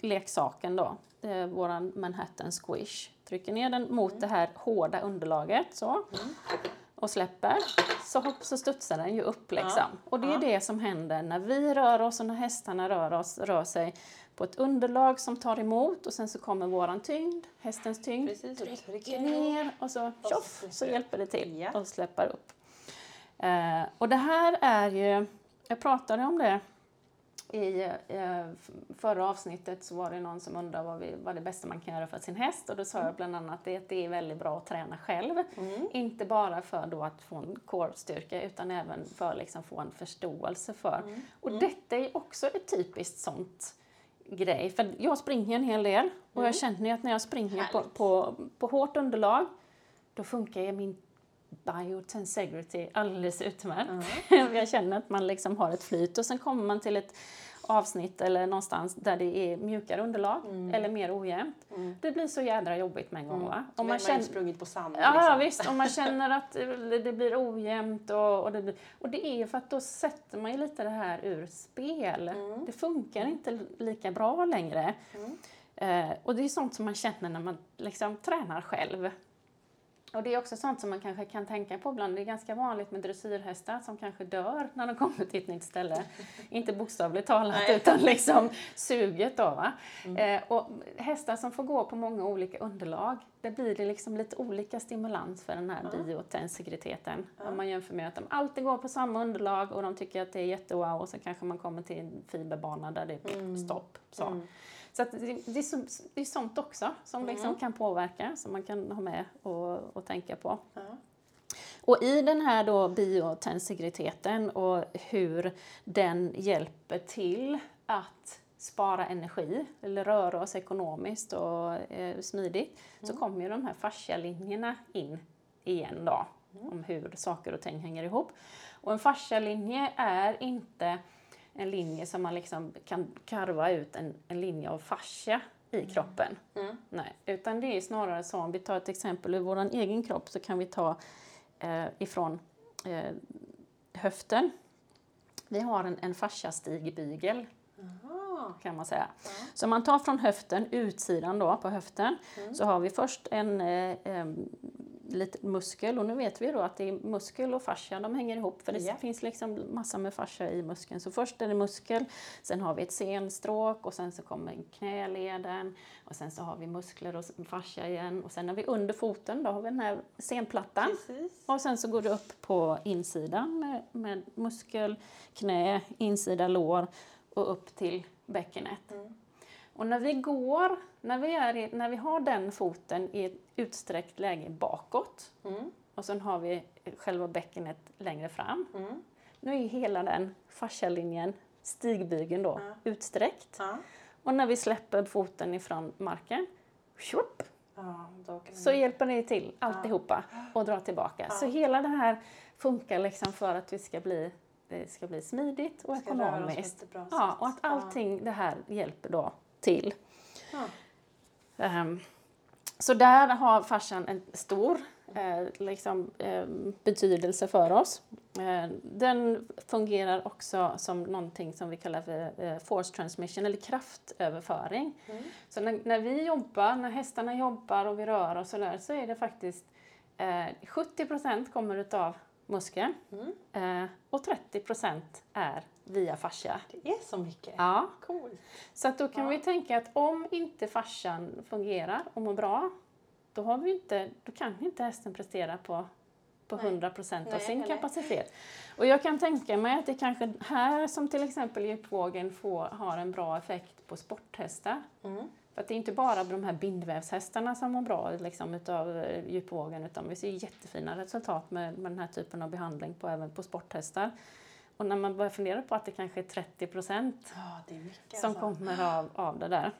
leksaken då, eh, våran Manhattan Squish, trycker ner den mot det här hårda underlaget så, och släpper, så, hopp, så studsar den ju upp liksom. Och det är det som händer när vi rör oss och när hästarna rör, oss, rör sig på ett underlag som tar emot och sen så kommer våran tyngd, hästens tyngd, Precis, trycker ner och så tjoff så det. hjälper det till Ja. och släpper upp. Eh, och det här är ju, jag pratade om det i eh, förra avsnittet så var det någon som undrade vad, vi, vad det bästa man kan göra för sin häst och då sa jag bland annat det, att det är väldigt bra att träna själv. Inte bara för då att få en core-styrka utan även för att liksom få en förståelse för. Och detta är också ett typiskt sånt grej. För jag springer en hel del och jag känner ju att när jag springer på, på, på hårt underlag då funkar ju min biotensegrity alldeles utmärkt. <laughs> jag känner att man liksom har ett flyt och sen kommer man till ett avsnitt eller någonstans där det är mjukare underlag eller mer ojämnt. Det blir så jädra jobbigt med en gång. Va? Om man man känner, sprungit på sanden. Ja, liksom. visst. Om man <laughs> känner att det blir ojämnt och, och, det blir, och det är ju för att då sätter man ju lite det här ur spel. Det funkar inte lika bra längre. Eh, och det är sånt som man känner när man liksom tränar själv. Och det är också sånt som man kanske kan tänka på ibland. Det är ganska vanligt med dressyrhästar som kanske dör när de kommer till ett nytt ställe. <laughs> Inte bokstavligt talat Nej. utan liksom suget då. Va? Eh, och hästar som får gå på många olika underlag, det blir det liksom lite olika stimulans för den här biotensegriteten. Om man jämför med att de alltid går på samma underlag och de tycker att det är jättewow och så kanske man kommer till en fiberbana där det är stopp. Så. Så det, är så, det är sånt också som liksom kan påverka, som man kan ha med och, och tänka på. Ja. Och i den här då biotensegriteten och hur den hjälper till att spara energi eller röra oss ekonomiskt och eh, smidigt så kommer ju de här fascialinjerna in igen då om hur saker och ting hänger ihop. Och en fascialinje är inte en linje som man liksom kan karva ut en, en linje av fascia i kroppen. Mm. Nej, utan det är snarare så, om vi tar ett exempel ur vår egen kropp så kan vi ta eh, ifrån eh, höften. Vi har en, en fasciastigbygel kan man säga. Så om man tar från höften, utsidan då på höften, så har vi först en eh, liten muskel och nu vet vi då att det är muskel och fascia, de hänger ihop för det Ja. finns liksom massa med fascia i muskeln. Så först är det muskel, sen har vi ett senstråk och sen så kommer knäleden och sen så har vi muskler och fascia igen och sen är vi under foten, då har vi den här senplattan. Precis. Och sen så går det upp på insidan med, med muskel, knä, insida lår och upp till bäckenet. Och när vi går, när vi, är i, när vi har den foten i ett utsträckt läge bakåt Mm. och sen har vi själva bäckenet längre fram. Mm. Nu är hela den fascialinjen, stigbygeln då, Ja. utsträckt. Ja. Och när vi släpper foten ifrån marken, tjopp, Ja, så hjälper det till alltihopa och dra tillbaka. Så hela det här funkar liksom för att vi ska bli, det ska bli smidigt och ekonomiskt. Ja, och att allting det här hjälper då till. Ja. Ehm, så där har fascian en stor eh, liksom, eh, betydelse för oss. Eh, den fungerar också som någonting som vi kallar för eh, force transmission eller kraftöverföring. Mm. Så när, när vi jobbar, när hästarna jobbar och vi rör oss så där så är det faktiskt eh, 70% kommer utav muskeln Mm. eh, och 30% är via fascia. Det är så mycket. Ja. Coolt. Så att då kan Ja. vi tänka att om inte fascian fungerar och mår bra, då, har vi inte, då kan inte hästen prestera på på Nej. 100 procent av Nej, sin nej. kapacitet. Och jag kan tänka mig att det kanske här som till exempel djupvågen får, har en bra effekt på sporthästar. Mm. För att det är inte bara de här bindvävshästarna som mår bra liksom, utav eh, djupvågen utan vi ser jättefina resultat med, med den här typen av behandling på, även på sporthästar. Och när man börjar fundera på att det kanske är 30 procent Ja, är som alltså. kommer av, av det där.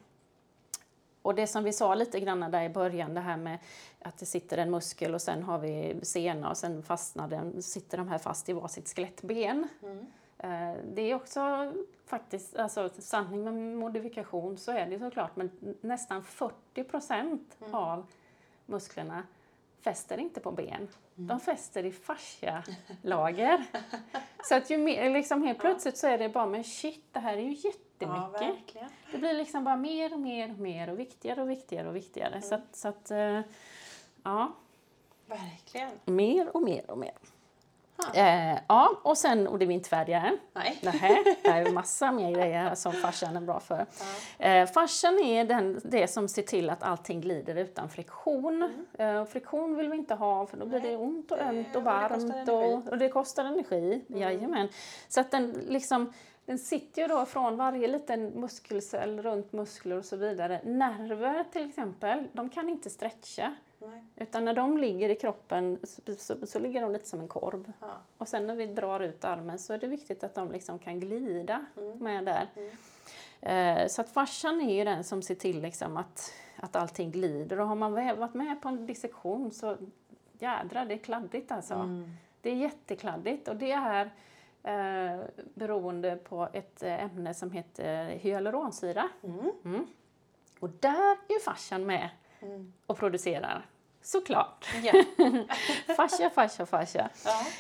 Och det som vi sa lite grann där i början, det här med att det sitter en muskel och sen har vi sena och sen fastnar den, sitter de här fast i varsitt skelettben. Mm. Eh, Det är också faktiskt, alltså sanning med modifikation så är det såklart, men nästan 40 procent Mm. av musklerna fäster inte på ben. De fäster i fascialager. så att ju mer, liksom helt plötsligt så är det bara, men shit, det här är ju Ja, jättemycket. verkligen. det blir liksom bara mer och mer och mer och viktigare och viktigare och viktigare. Så att, så att eh, ja, Verkligen. mer och mer och mer. Ja. Eh, ja, och sen, och det är vi inte färdiga än. Nej. Nähä, det är massa mer grejer som fascian är bra för. Eh, fascian är den, det som ser till att allting glider utan friktion. Eh, och friktion vill vi inte ha för då blir Nej, det ont och ömt och och det kostar varmt energi. och, och det kostar energi. Jajamän. Så att den liksom den sitter ju då från varje liten muskelcell runt muskler och så vidare. Nerver till exempel, de kan inte stretcha. Nej. Utan när de ligger i kroppen så, så, så ligger de lite som en korv. Ja. Och sen när vi drar ut armen så är det viktigt att de liksom kan glida Mm. med där. Eh, så att fascian är ju den som ser till liksom att, att allting glider. Och har man väl varit med på en dissektion så jädrar, det är kladdigt alltså. Mm. Det är jättekladdigt och det är eh, beroende på ett eh, ämne som heter hyaluronsyra. Mm. Mm. Och där är fascian med Mm. och producerar. Såklart! Ja. <laughs> Fascia, fascia, fascia.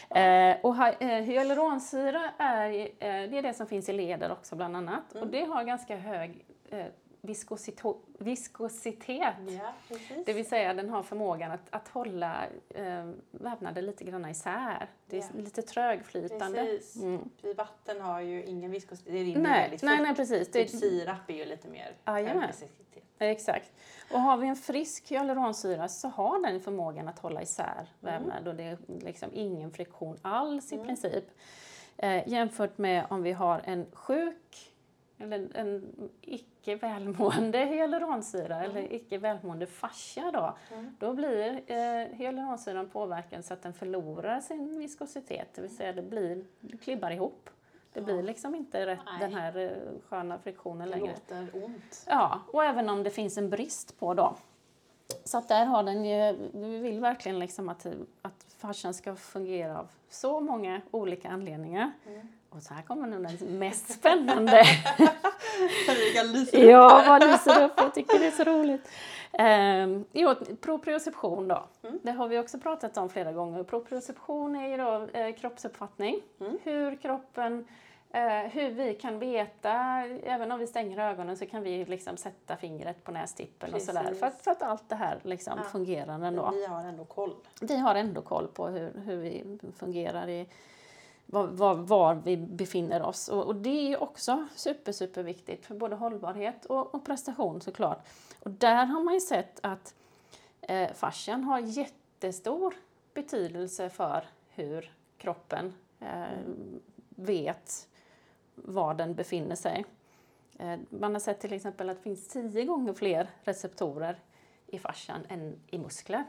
Ja. Eh, och eh, hyaluronsyra är, eh, det är det som finns i leder också bland annat. Mm. Och det har ganska hög eh, viskositet. ja. Det vill säga den har förmågan att, att hålla eh, vävnader lite grann isär. Det är Ja. lite trögflytande. Precis. Mm. Vatten har ju ingen viskositet, det rinner Nej, väldigt nej, fort. nej, precis. Det, Typ sirap är ju lite mer högviskositet. Exakt. Och har vi en frisk hyaluronsyra så har den förmågan att hålla isär vävnad och det är liksom ingen friktion alls i princip. Eh, jämfört med om vi har en sjuk eller en, icke välmående hyaluronsyra eller icke välmående fascia då. Mm. Då blir eh, hyaluronsyran påverkad så att den förlorar sin viskositet, det vill säga det blir, det klibbar ihop. Det blir liksom inte rätt, Nej. den här eh, sköna friktionen Det längre. låter ont. Ja, och även om det finns en brist på då. Så att där har den ju, vi vill verkligen liksom att, att fascian ska fungera av så många olika anledningar. Mm. Och så här kommer nu den mest spännande. <laughs> Ja, vad lyser upp, jag tycker det är så roligt. Um, jo, proprioception då. Mm. Det har vi också pratat om flera gånger. Proprioception är ju då eh, kroppsuppfattning. Mm. Hur kroppen hur vi kan veta, även om vi stänger ögonen så kan vi liksom sätta fingret på nästippen och sådär. Precis. För att, för att allt det här liksom Ja. fungerar ändå. Vi har ändå koll. Vi har ändå koll på hur, hur vi fungerar i var, var, var vi befinner oss. Och, och det är också super, super viktigt för både hållbarhet och, och prestation såklart. Och där har man ju sett att eh, fascian har jättestor betydelse för hur kroppen eh, vet var den befinner sig. Eh, man har sett till exempel att det finns tio gånger fler receptorer i fascian än i muskler.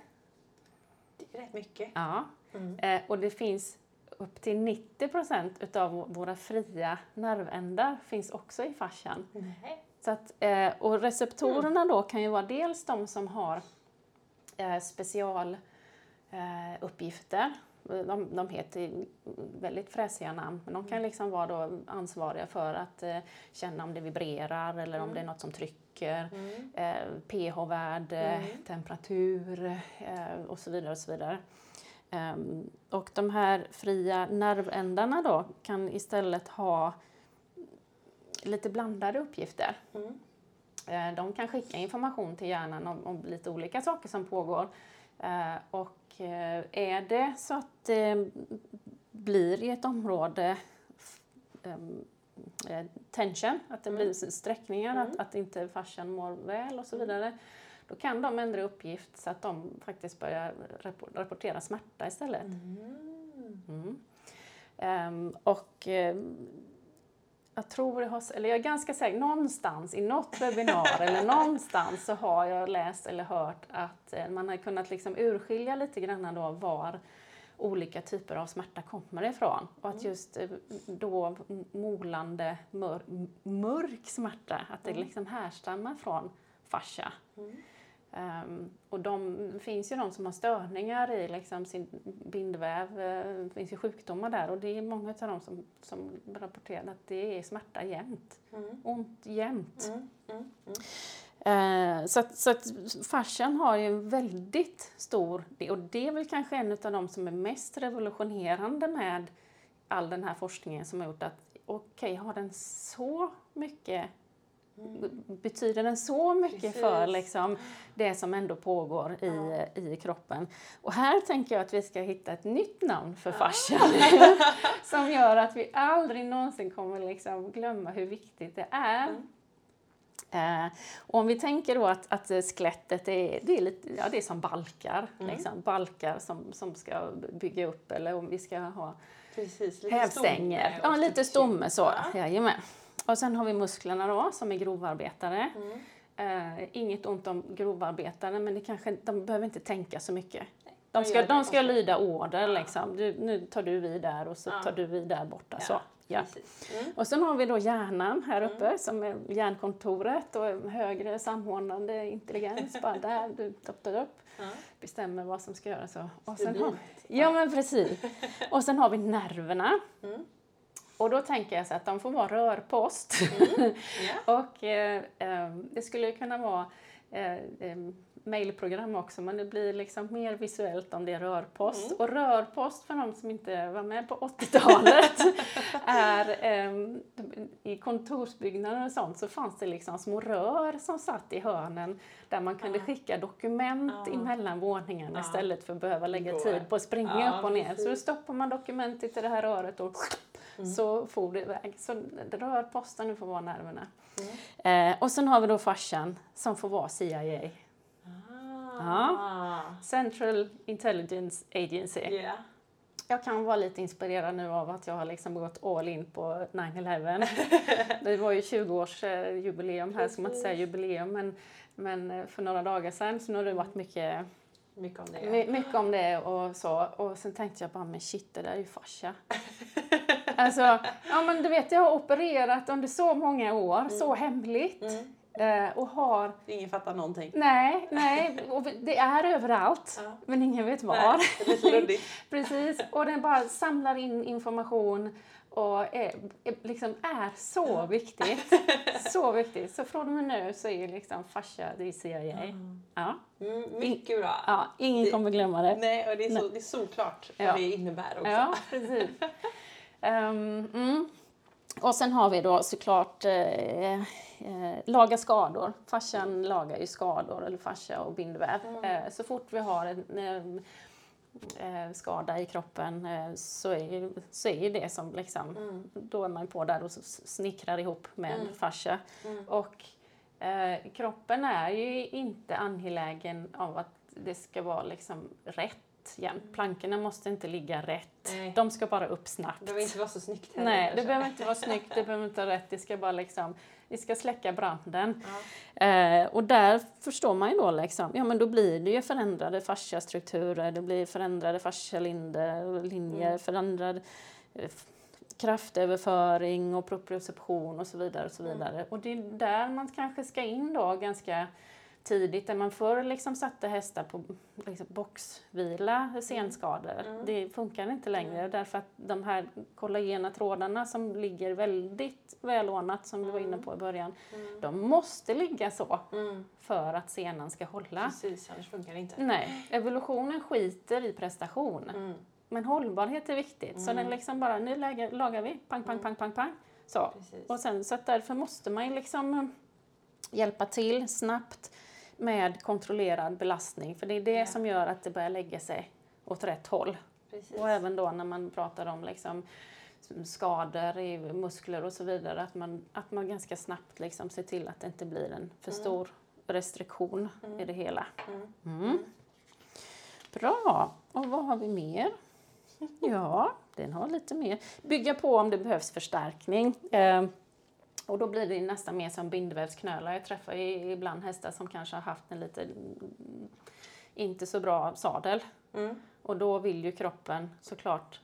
Det är rätt mycket. Ja. Mm. Eh, och det finns upp till 90 procent utav våra fria nervändar finns också i fascian. Nej. Så att, eh, och receptorerna då kan ju vara dels de som har specialuppgifter. De, de heter väldigt fräsiga namn, men de kan liksom vara då ansvariga för att eh, känna om det vibrerar eller om det är något som trycker. Mm. Eh, pH-värde, Mm. temperatur eh, och så vidare. Och så vidare. Ehm, och de här fria nervändarna då kan istället ha lite blandade uppgifter. Mm. Eh, De kan skicka information till hjärnan om, om lite olika saker som pågår. Eh, och eh, är det så att det blir i ett område eh, tension, att det Mm. blir sträckningar, Mm. att, att inte fascian mår väl och så vidare, då kan de ändra uppgift så att de faktiskt börjar rapportera smärta istället. Mm. Um, och jag tror jag har, eller jag är ganska säker, någonstans i något webbinar eller någonstans så har jag läst eller hört att eh, man har kunnat liksom urskilja lite grann då var olika typer av smärta kommer ifrån. Och att mm. just eh, då molande mör, mörk smärta, att det mm. liksom härstammar från fascia. Mm. Um, och de, det finns ju de som har störningar i liksom sin bindväv, uh, det finns ju sjukdomar där och det är många av dem som, som rapporterar att det är smärta jämt. Mm. Ont jämt. Mm. Mm. Uh, så att, så att fascian har ju en väldigt stor del och det är väl kanske en av de som är mest revolutionerande med all den här forskningen som har gjort att okej, okay, har den så mycket. Betyder den så mycket Precis. för liksom, det som ändå pågår i, ja. i kroppen? Och här tänker jag att vi ska hitta ett nytt namn för ja. fascian <laughs> som gör att vi aldrig någonsin kommer liksom glömma hur viktigt det är. Mm. Eh, om vi tänker då att, att skelettet är, det är, lite, ja, det är som balkar, mm. liksom, balkar som, som ska bygga upp eller om vi ska ha Precis, lite hävstänger. Ja, lite stomme så. Ja. Jajamän. Och sen har vi musklerna då, som är grovarbetare. Mm. Uh, inget ont om grovarbetare, men det kanske, de behöver inte tänka så mycket. De ska, de ska lyda order. Liksom. Du, nu tar du vid där och så tar du vid där borta. Så. Ja. Mm. Och sen har vi då hjärnan här uppe mm. som är hjärnkontoret och högre samordnande intelligens. Bara <laughs> där, du toppar upp, ja. bestämmer vad som ska göras. Och sen har, ja men precis. Och sen har vi nerverna. Och då tänker jag så att de får vara rörpost. Mm. <laughs> Yeah. och eh, eh, det skulle kunna vara eh, eh, mailprogram också, men det blir liksom mer visuellt om det är rörpost. Mm. Och rörpost, för de som inte var med på 80-talet, <laughs> är eh, i kontorsbyggnader och sånt så fanns det liksom små rör som satt i hörnen där man kunde skicka dokument uh. emellan våningarna uh. istället för att behöva lägga tid på att springa uh, upp och ner. Så då stoppar man dokumentet i det här röret och Mm. så for det iväg. Så rörposten får vara nerverna. Mm. Eh, och sen har vi då farsan som får vara CIA. Ah. Ja. Central Intelligence Agency. Yeah. Jag kan vara lite inspirerad nu av att jag har liksom gått all in på 9-11. <laughs> det var ju 20-årsjubileum här, ska man inte säga jubileum, men, men eh, för några dagar sedan så nu har det varit mycket mycket om det. mycket om det och så. Och sen tänkte jag bara, men shit, det där är ju fascia. <laughs> Alltså, ja men du vet jag har opererat under så många år, mm. så hemligt. Mm. Uh, och har... Ingen fattar någonting. Nej, nej och det är överallt, ja. men ingen vet var. Nej. <laughs> Precis, och den bara samlar in information och är, liksom är så viktigt. <laughs> Så viktigt. Så från och med nu så är liksom fascia det är CIA. Mm. Ja. Mm, mycket bra. Ja, ingen det, kommer glömma det. Nej, och det är, så, det är såklart vad det innebär också. Ja, precis. <laughs> Um, mm. Och sen har vi då såklart eh, eh, laga skador. Fascian lagar ju skador, eller fascia och bindväv. Mm. Eh, så fort vi har en eh, skada i kroppen eh, så, är, så är det som liksom, mm. då är man på där och snickrar ihop med mm. fascia. Mm. Och eh, kroppen är ju inte angelägen av att det ska vara liksom rätt jämt. Plankorna måste inte ligga rätt. Nej. De ska bara upp snabbt. Det behöver inte vara så snyggt heller. Nej, det behöver inte vara snyggt, det behöver inte vara rätt. Det ska bara liksom, vi ska släcka branden. Ja. Eh, och där förstår man ju då liksom, ja men då blir det ju förändrade fasciastrukturer, det blir förändrade fascialinjer, linjer, mm. förändrad eh, kraftöverföring och proprioception och så vidare. Och så mm. vidare. Mm. Och det är där man kanske ska in då ganska tidigt, där man förr liksom satte hästar på liksom boxvila, senskador. Mm. Det funkar inte längre mm. därför att de här kollagena trådarna som ligger väldigt välordnat, som mm. vi var inne mm. på i början, mm. de måste ligga så mm. för att senan ska hålla. Precis, annars funkar det inte. Nej, evolutionen skiter i prestation. Men hållbarhet är viktigt, så den liksom bara, nu lagar, lagar vi, pang, pang, pang, pang, pang. Så. Och sen, så att därför måste man ju liksom hjälpa till snabbt med kontrollerad belastning. För det är det ja. som gör att det börjar lägga sig åt rätt håll. Precis. Och även då när man pratar om liksom skador i muskler och så vidare, att man, att man ganska snabbt liksom ser till att det inte blir en för mm. stor restriktion i det hela. Mm. Bra. Och vad har vi mer? <laughs> Ja, den har lite mer. Bygga på om det behövs förstärkning. Eh, och då blir det nästan mer som bindvävsknölar. Jag träffar ibland hästar som kanske har haft en lite inte så bra sadel. Mm. Och då vill ju kroppen såklart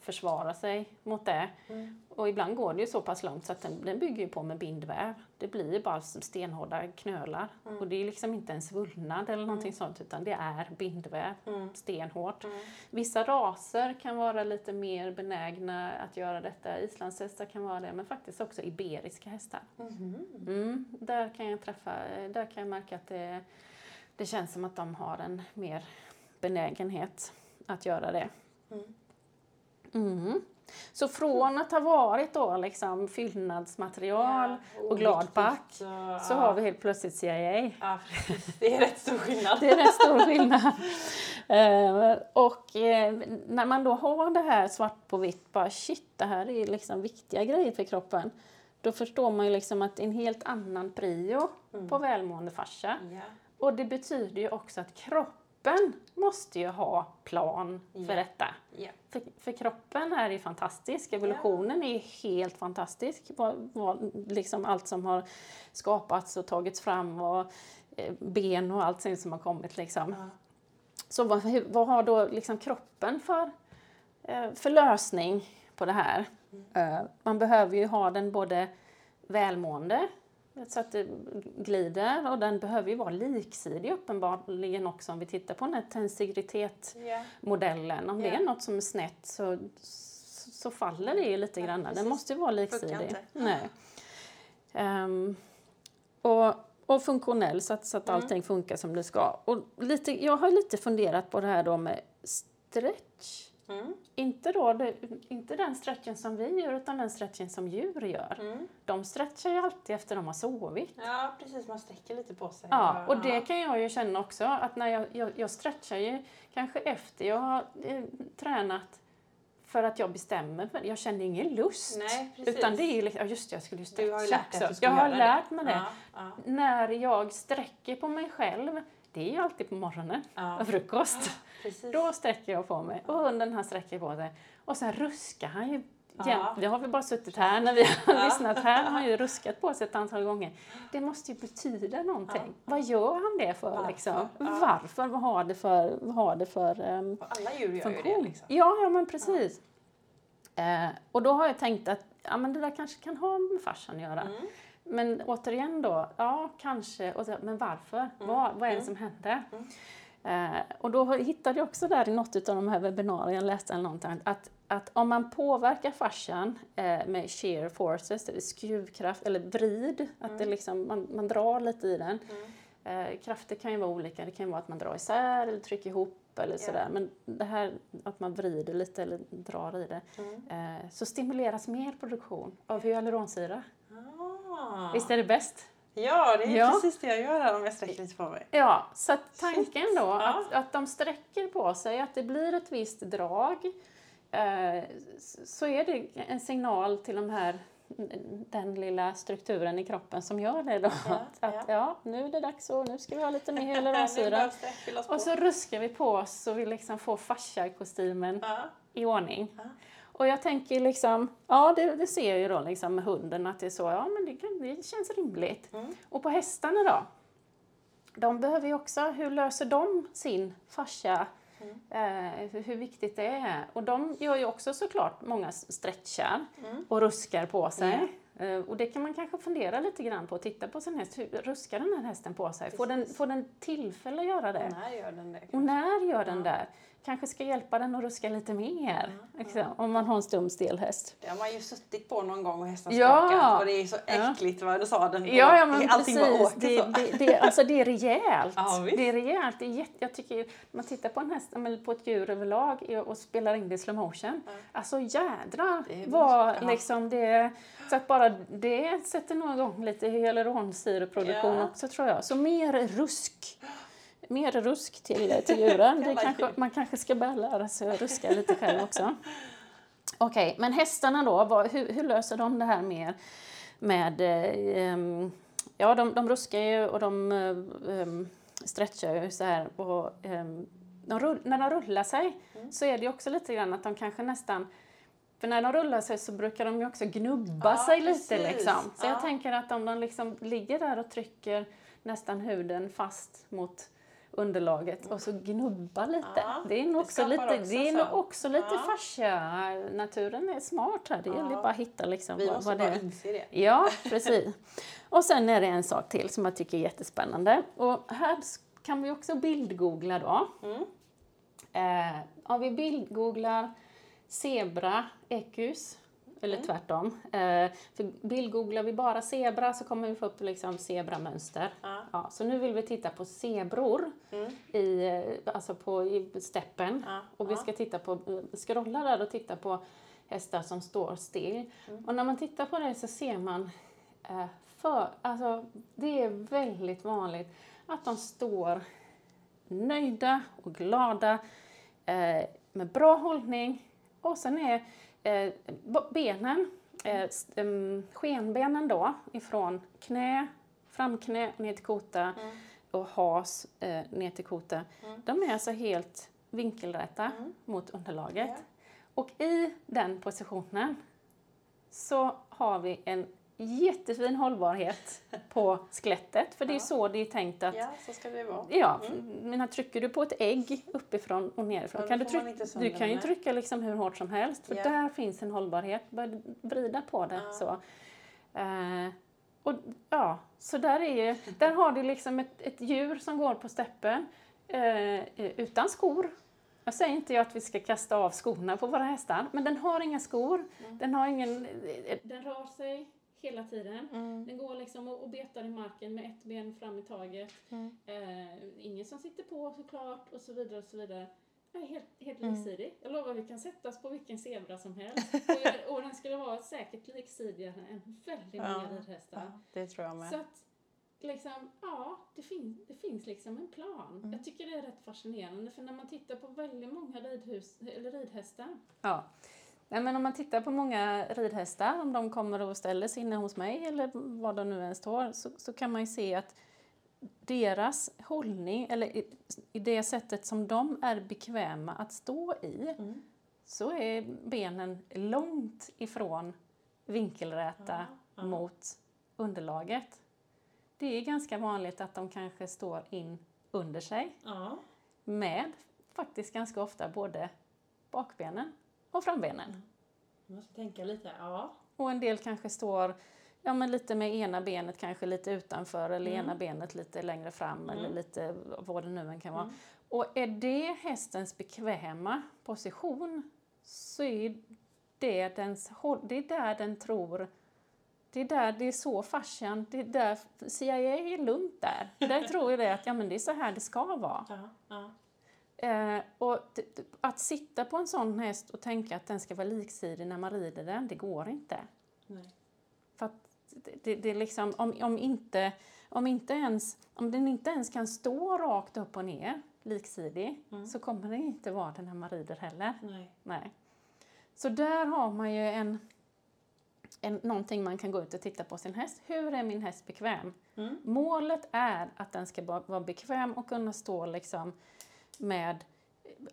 försvara sig mot det. Mm. Och ibland går det ju så pass långt så att den, den bygger på med bindväv. Det blir ju bara stenhårda knölar. Mm. Och det är liksom inte en svullnad eller någonting sånt utan det är bindväv, Mm. stenhårt. Vissa raser kan vara lite mer benägna att göra detta. Islandshästar kan vara det, men faktiskt också iberiska hästar. Mm, där kan jag träffa, där kan jag märka att det, det känns som att de har en mer benägenhet att göra det. Mm. Mm. Så från att ha varit då liksom fyllnadsmaterial och gladpack så har vi helt plötsligt CIA. Ja. Det är rätt stor skillnad. <laughs> Det är rätt stor skillnad. Eh, och eh, när man då har det här svart på vitt, bara shit, det här är liksom viktiga grejer för kroppen. Då förstår man ju liksom att det är en helt annan prio på välmående fascia. Ja. Och det betyder ju också att kroppen måste ju ha plan för Ja. detta. Ja. För, för kroppen är ju fantastisk, evolutionen är ju helt fantastisk. Vad, vad, liksom allt som har skapats och tagits fram och eh, ben och allting som har kommit liksom. Ja. Så vad, vad har då liksom kroppen för, eh, för lösning på det här? Eh, man behöver ju ha den både välmående så att det glider och den behöver ju vara liksidig uppenbarligen också om vi tittar på den här tensigritet-modellen. Om det Ja. är något som är snett så, så faller det ju lite Ja, grann. Den precis. måste ju vara liksidig. Nej. Ehm, och, och funktionell så att, så att Mm. allting funkar som det ska. Och lite, jag har lite funderat på det här då med stretch. Mm. Inte, då, det, inte den stretchen som vi gör utan den stretchen som djur gör. Mm. De stretchar ju alltid efter de har sovit. Ja, precis. Man sträcker lite på sig. Ja, och det kan jag ju känna också att när jag, jag, jag stretchar ju kanske efter jag har eh, tränat för att jag bestämmer för Jag känner ingen lust. Nej. Utan det är liksom, just det, jag skulle ju Du har stretcha lärt också. Jag har lärt det. mig det. Ja, ja, När jag sträcker på mig själv, det är ju alltid på morgonen, ja. och frukost. Precis. Då sträcker jag på mig och hunden han sträcker på sig. Och sen ruskar han ju Ja. Det har vi bara suttit här när vi har Ja. lyssnat. Här har han ju ruskat på sig ett antal gånger. Det måste ju betyda någonting. Ja. Vad gör han det för Varför? liksom? Ja. Varför? Vad har det för, vad har det för Och alla djur gör ju funktion? det. Liksom. Ja, ja men precis. Eh, och då har jag tänkt att ja, men det där kanske kan ha med farsan att göra. Mm. Men återigen då, ja kanske, och så, men varför? Vad, vad är det som händer? Eh, och då hittade jag också där i något av de här webbinarierna, jag läste eller någonting, att, att om man påverkar fascian eh, med shear forces, eller skruvkraft, eller vrid, att det liksom, man, man drar lite i den. Eh, krafter kan ju vara olika, det kan ju vara att man drar isär eller trycker ihop eller Ja. sådär. Men det här att man vrider lite eller drar i det, Mm. eh, så stimuleras mer produktion av hyaluronsyra. Visst är det bäst? Ja, det är Ja. precis det jag gör här om jag sträcker lite på mig. Ja, så att tanken då Ja. att, att de sträcker på sig, att det blir ett visst drag, eh, så är det en signal till de här, den lilla strukturen i kroppen som gör det då. Ja, att, att ja, nu är det dags och nu ska vi ha lite mer <laughs> hyaluronsyra. Och så ruskar vi på oss så vi liksom får fascia-kostymen Ja. i ordning. Och jag tänker liksom, ja det, det ser jag ju då liksom med hunden att det är så, ja men det, kan, det känns rimligt. Mm. Och på hästarna då? De behöver ju också, hur löser de sin fascia? Eh, hur- hur viktigt det är. Och de gör ju också såklart många stretchar Mm. och ruskar på sig. Eh, och det kan man kanske fundera lite grann på, titta på sin häst, hur ruskar den här hästen på sig? Får den, får den tillfälle att göra det? När gör den det? Och när gör den där? Kanske ska hjälpa den att ruska lite mer, liksom, om man har en stum stel häst. Det har man ju suttit på någon gång och hästen Ja. skakat och det är så Ja. äckligt vad du sa den Ja, ja men Allting precis. åker Det, så. det, det, alltså det är rejält. Ja, det är rejält. Det är jätte, jag tycker, ju- man tittar på en häst, eller på ett djur överlag och spelar in det i slow motion. Ja. Alltså jädrar är vad ja. liksom det... Så att bara det sätter nog igång lite hyaluronsyreproduktion Ja. också tror jag. Så mer rusk. Mer rusk till, till djuren. <laughs> Det kanske, man kanske ska börja lära sig att ruska lite själv också. Okej, men hästarna då, vad, hur, hur löser de det här med, med eh, ehm, Ja, de, de ruskar ju och de um, stretchar ju så här. Och, um, de rull, när de rullar sig mm. så är det också lite grann att de kanske nästan för när de rullar sig så brukar de ju också gnubba ja, sig precis. lite liksom. Så ja. jag tänker att om de liksom ligger där och trycker nästan huden fast mot underlaget och så gnubba lite. Ja, det är nog också lite, också det är nog också lite ja. fascia. Naturen är smart här. Det gäller bara att hitta liksom Vi vad, måste vad bara det är. inse det. Ja, <laughs> precis. och sen är det en sak till som jag tycker är jättespännande. Och här kan vi också bildgoogla då. Mm. Eh, om vi bildgooglar zebra ekus eller mm. tvärtom. Eh, för bildgooglar vi bara zebra så kommer vi få upp liksom zebramönster. Ja. Ja, så nu vill vi titta på zebror mm. i, eh, alltså på, i steppen. Ja. Och vi ska titta på, eh, scrolla där och titta på hästar som står still. Mm. Och när man tittar på det så ser man eh, för, alltså, det är väldigt vanligt att de står nöjda och glada eh, med bra hållning och sen är benen, eh, skenbenen då, ifrån knä, framknä ner till kota mm. och has eh, ner till kota. Mm. De är alltså helt vinkelrätta mm. mot underlaget. Yeah. Och i den positionen så har vi en jättefin hållbarhet på skelettet. För det är så det är tänkt att... Ja, så ska det vara. Ja, mm. men trycker du på ett ägg uppifrån och nerifrån kan du, tryck, du kan ju trycka liksom hur hårt som helst för ja. där finns en hållbarhet. Börja vrida på det ja. så. Uh, och ja, så där, är, där har du liksom ett, ett djur som går på steppen uh, utan skor. Jag säger inte att vi ska kasta av skorna på våra hästar, men den har inga skor. Mm. Den har ingen... Den rör sig hela tiden. Mm. Den går liksom och, och betar i marken med ett ben fram i taget. Mm. Eh, ingen som sitter på såklart och så vidare och så vidare. Jag är helt, helt mm. liksidig. Jag lovar vi kan sätta oss på vilken zebra som helst. <laughs> och, och den skulle vara säkert liksidigare än väldigt många ja, ridhästar. Ja, det tror jag med. Så att, liksom, ja, det, fin det finns liksom en plan. Mm. Jag tycker det är rätt fascinerande för när man tittar på väldigt många ridhus, eller ridhästar. Ja. Nej, men om man tittar på många ridhästar, om de kommer och ställer sig inne hos mig eller var de nu än står, så, så kan man ju se att deras hållning, eller i, i, det sättet som de är bekväma att stå i, mm. så är benen långt ifrån vinkelräta ja, mot underlaget. Det är ganska vanligt att de kanske står in under sig ja. med faktiskt ganska ofta både bakbenen och frambenen. Jag måste tänka lite, ja. Och en del kanske står ja, men lite med ena benet kanske lite utanför eller mm. ena benet lite längre fram mm. eller lite vad det nu än kan vara. Mm. Och är det hästens bekväma position så är det, dens, det är där den tror det är där, det är så fascian, det är där, CIA är lugnt där. Där tror jag det att ja, men det är så här det ska vara. Ja, ja. Eh, och att sitta på en sån häst och tänka att den ska vara liksidig när man rider den, det går inte. Nej. För att det, det, är liksom, om, om, inte, om, inte ens, om den inte ens kan stå rakt upp och ner liksidig mm. så kommer den inte vara det när man rider heller. Nej. Nej. Så där har man ju en, en, någonting man kan gå ut och titta på sin häst. Hur är min häst bekväm? Mm. Målet är att den ska vara bekväm och kunna stå liksom med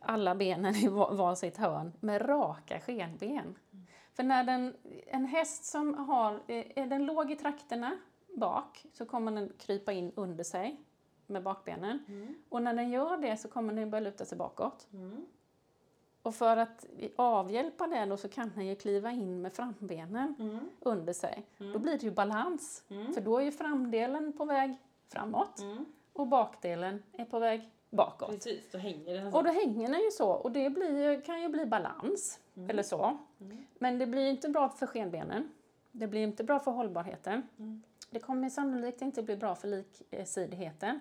alla benen i varsitt hörn med raka skenben. Mm. För när den, en häst som har, eh, är den låg i trakterna bak så kommer den krypa in under sig med bakbenen. Mm. Och när den gör det så kommer den börja luta sig bakåt. Mm. Och för att avhjälpa det då så kan den ju kliva in med frambenen mm. under sig. Då mm. blir det ju balans. Mm. För då är ju framdelen på väg framåt och bakdelen är på väg bakåt. Precis, då hänger den så. Och då hänger den ju så och det blir, kan ju bli balans mm. eller så. Mm. Men det blir inte bra för skenbenen. Det blir inte bra för hållbarheten. Mm. Det kommer sannolikt inte bli bra för liksidigheten.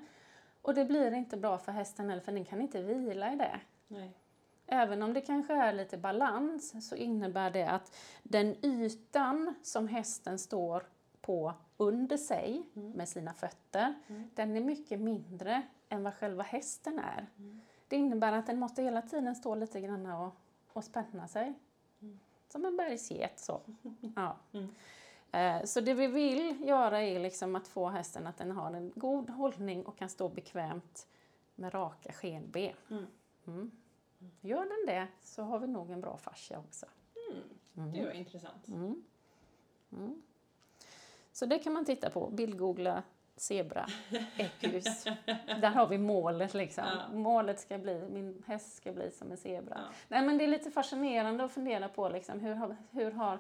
Och det blir inte bra för hästen heller för den kan inte vila i det. Nej. Även om det kanske är lite balans så innebär det att den ytan som hästen står på under sig mm. med sina fötter, mm. den är mycket mindre än vad själva hästen är. Mm. Det innebär att den måste hela tiden stå lite grann och, och spänna sig. Mm. Som en bergsget så. <laughs> Ja. Eh, Så det vi vill göra är liksom att få hästen att den har en god hållning och kan stå bekvämt med raka skenben. Mm. Mm. Gör den det så har vi nog en bra fascia också. Det var intressant. Mm. Mm. Så det kan man titta på. Bildgoogla zebra, ekus. Där har vi målet liksom. Ja. Målet ska bli, min häst ska bli som en zebra. Ja. Nej men det är lite fascinerande att fundera på liksom hur har, hur har,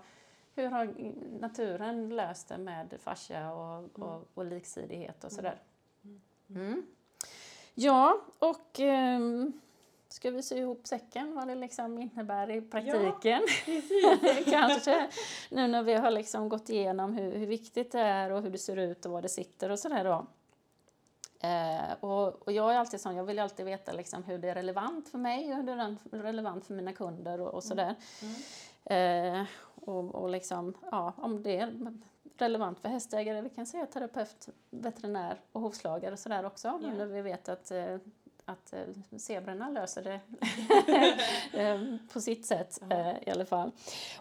hur har naturen löst det med fascia och, och, och liksidighet och sådär. Mm. Ja, och ehm, ska vi sy ihop säcken vad det liksom innebär i praktiken? <laughs> Kanske nu när vi har liksom gått igenom hur, hur viktigt det är och hur det ser ut och var det sitter och sådär då. Eh, och, och jag är alltid sån, jag vill alltid veta liksom hur det är relevant för mig och hur det är relevant för mina kunder och, och sådär. Eh, och, och liksom, ja, om det är relevant för hästägare, vi kan säga terapeut, veterinär och hovslagare och sådär också. Ja. Nu när vi vet att, eh, att eh, zebrorna löser det <laughs> eh, på sitt sätt eh, i alla fall.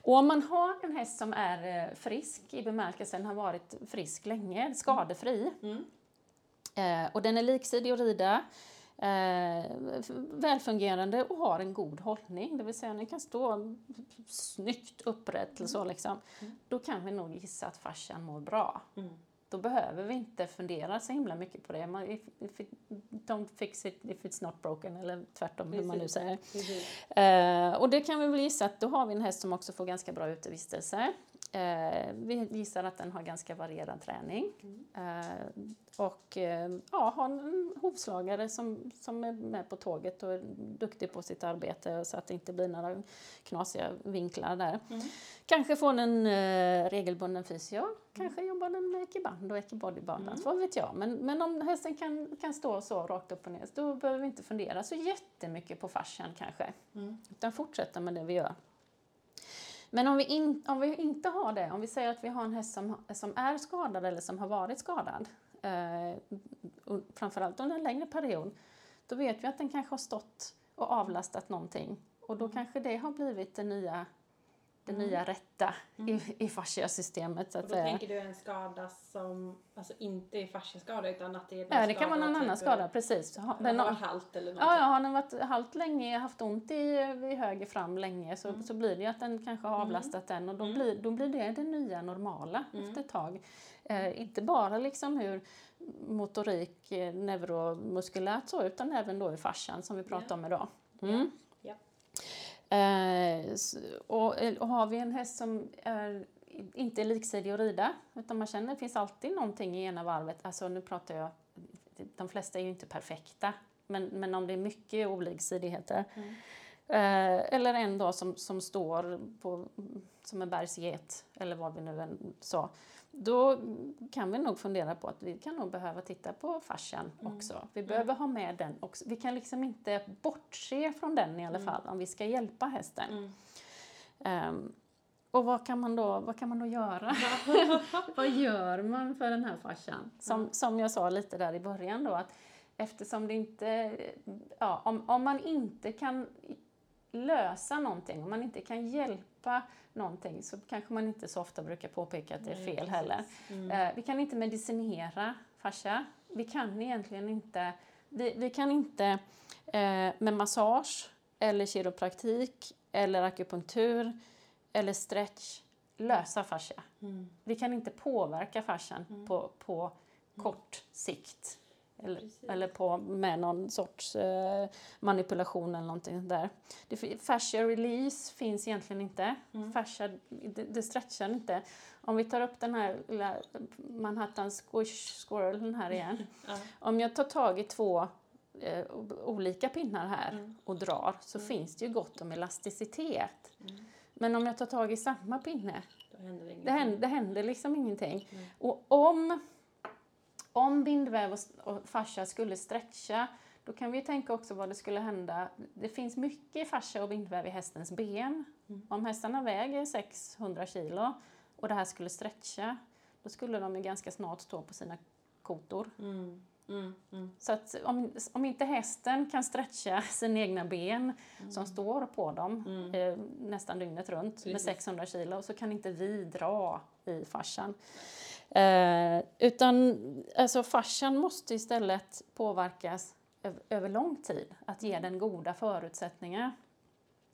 Och om man har en häst som är frisk i bemärkelsen har varit frisk länge, skadefri, Mm. Och den är liksidig att rida, eh, välfungerande och har en god hållning. Det vill säga den kan stå snyggt upprätt eller så liksom. Då kan vi nog gissa att fascian mår bra. Mm. Då behöver vi inte fundera så himla mycket på det. Man, if, if it, don't fix it if it's not broken eller tvärtom hur man nu Precis. säger. Precis. Eh, och det kan vi väl gissa att då har vi en häst som också får ganska bra utevistelse. Eh, vi gissar att den har ganska varierad träning. Eh, och eh, ja, har en hovslagare som, som är med på tåget och är duktig på sitt arbete så att det inte blir några knasiga vinklar där. Kanske får en eh, regelbunden fysio, kanske jobbar den med ekiband och ekibodybalance, vad vet jag. Men, men om hästen kan, kan stå så rakt upp och ner, då behöver vi inte fundera så jättemycket på fascian kanske. Utan fortsätta med det vi gör. Men om vi, in, om vi inte har det, om vi säger att vi har en häst som, som är skadad eller som har varit skadad, eh, framförallt under en längre period, då vet vi att den kanske har stått och avlastat någonting. Och då kanske det har blivit det nya, det nya rätta i, i fasciasystemet. Så Och att då säga. tänker du en skada som alltså inte är fasciaskada utan att det är Ja, det kan vara någon typ, annan skada, precis. Ha- Den Den har har, varit halt eller något. Ja, ja, har den varit halt länge, haft ont i, i höger fram länge så, så blir det ju att den kanske har avlastat den och då, blir, då blir det det nya normala efter ett tag. Eh, inte bara liksom hur motorik, eh, neuromuskulärt så utan även då i fascian som vi pratar om idag. Mm. Ja. Eh, och, och har vi en häst som är, inte är liksidig att rida utan man känner att det finns alltid någonting i ena varvet, alltså nu pratar jag, de flesta är ju inte perfekta men, men om det är mycket oliksidigheter. Eh, eller en då som, som står på, som en bergsget eller vad vi nu än sa då kan vi nog fundera på att vi kan nog behöva titta på fascian också. Vi behöver ha med den också. Vi kan liksom inte bortse från den i alla fall om vi ska hjälpa hästen. Mm. Ehm, och vad kan man då, vad kan man då göra? <laughs> <laughs> vad gör man för den här fascian? Som, som jag sa lite där i början då att eftersom det inte, ja, om, om man inte kan lösa någonting, om man inte kan hjälpa någonting så kanske man inte så ofta brukar påpeka att det är fel heller. Mm. Eh, vi kan inte medicinera fascia. Vi kan egentligen inte, vi, vi kan inte eh, med massage eller kiropraktik eller akupunktur eller stretch lösa fascia. Mm. Vi kan inte påverka fascian på, på kort sikt. Eller, Precis. eller på, med någon sorts eh, manipulation eller någonting där. Det, fascia release finns egentligen inte. Fascia, det, det stretchar inte. Om vi tar upp den här lilla Manhattan squish squirrelen här igen. <laughs> Ja. Om jag tar tag i två eh, olika pinnar här Mm. och drar så finns det ju gott om elasticitet. Men om jag tar tag i samma pinne händer det det händer, det händer liksom ingenting. Och om, om bindväv och, fascia skulle stretcha, då kan vi tänka också vad det skulle hända. Det finns mycket fascia och bindväv i hästens ben. Om hästarna väger 600 kilo och det här skulle stretcha, då skulle de ju ganska snart stå på sina kotor. Mm. Mm. Mm. Så att om, om inte hästen kan stretcha <laughs> sina egna ben som står på dem eh, nästan dygnet runt med Precis. 600 kilo så kan inte vi dra i fascian. Eh, utan alltså fascian måste istället påverkas över, över lång tid, att ge den goda förutsättningar.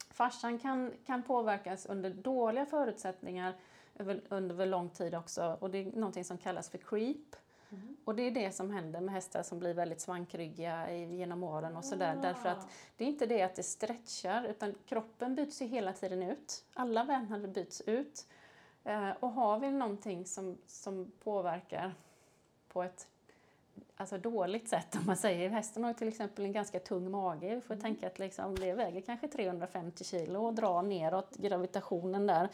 Fascian kan, kan påverkas under dåliga förutsättningar över, under lång tid också och det är någonting som kallas för creep. Mm. Och det är det som händer med hästar som blir väldigt svankryggiga genom åren och sådär. Ah. Därför att det är inte det att det stretchar utan kroppen byts ju hela tiden ut. Alla vävnader byts ut. Eh, och har vi någonting som, som påverkar på ett alltså dåligt sätt om man säger. Hästen har till exempel en ganska tung mage. Vi får mm. tänka att liksom, det väger kanske 350 kilo och drar neråt gravitationen där.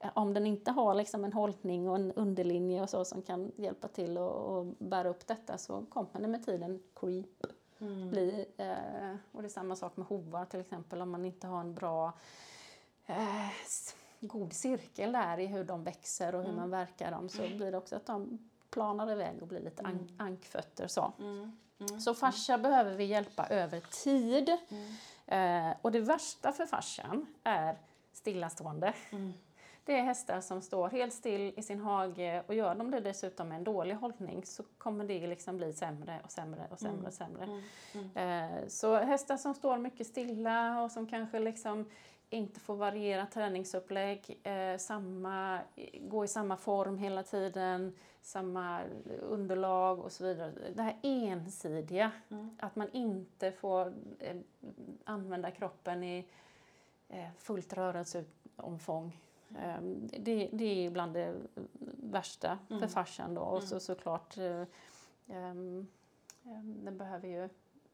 Eh, om den inte har liksom en hållning och en underlinje och så som kan hjälpa till och, bära upp detta så kommer det med tiden creep. Mm. Bli, eh, och det är samma sak med hovar till exempel om man inte har en bra eh, god cirkel där i hur de växer och hur mm. man verkar dem så blir det också att de planar iväg och blir lite mm. an ankfötter. Så, mm. Mm. så fascia behöver vi hjälpa över tid. Mm. Eh, och det värsta för fascian är stillastående. Mm. Det är hästar som står helt still i sin hage och gör de det dessutom med en dålig hållning så kommer det liksom bli sämre och sämre och sämre och sämre. Mm. Mm. Eh, så hästar som står mycket stilla och som kanske liksom inte få variera träningsupplägg, eh, samma, gå i samma form hela tiden, samma underlag och så vidare. Det här ensidiga, mm. att man inte får eh, använda kroppen i eh, fullt rörelseomfång. Det, det är bland det värsta mm. för fascian då. Och så, mm. såklart, eh, ehm, ehm, den behöver ju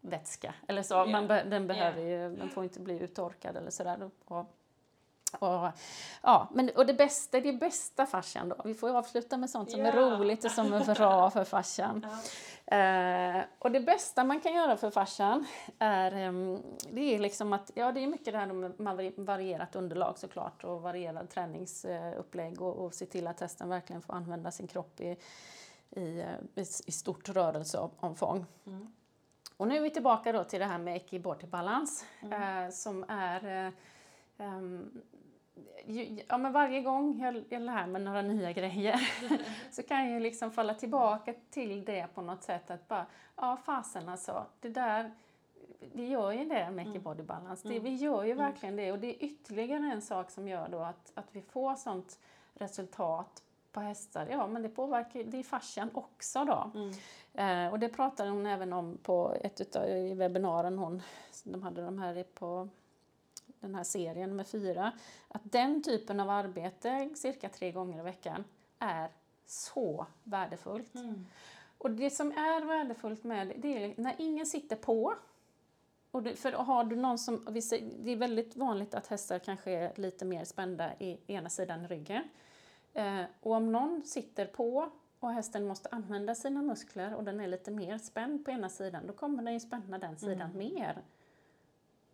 vätska. Eller så. Yeah. Man be den behöver yeah. ju, man får inte bli uttorkad eller sådär. Och, och, ja, men, och det bästa, det bästa fascian då. Vi får avsluta med sånt som yeah. är roligt och som är bra <laughs> för fascian. Uh, och det bästa man kan göra för fascian är, um, det är liksom att, ja det är mycket det här med varierat underlag såklart och varierad träningsupplägg och, och se till att hästen verkligen får använda sin kropp i, i, eh, i, i stort rörelseomfång. Mm. Och nu är vi tillbaka då till det här med equibody-balans mm. eh, som är eh, um, ja, men varje gång jag, jag lär mig några nya grejer <laughs> så kan jag liksom falla tillbaka till det på något sätt att bara, ja fasen alltså, det där, vi gör ju det med mm. body balance. Det, mm. vi gör ju mm. verkligen det och det är ytterligare en sak som gör då att, att vi får sånt resultat på hästar. Ja, men det påverkar det är fascian också då. Mm. Eh, och det pratade hon även om på ett utav i webbinaren hon, de hade de här på den här serien med fyra, att den typen av arbete cirka tre gånger i veckan är så värdefullt. Mm. Och det som är värdefullt med det är när ingen sitter på. Och det, för har du någon som, det är väldigt vanligt att hästar kanske är lite mer spända i ena sidan ryggen. Eh, och om någon sitter på och hästen måste använda sina muskler och den är lite mer spänd på ena sidan, då kommer den ju spänna den sidan mm. mer.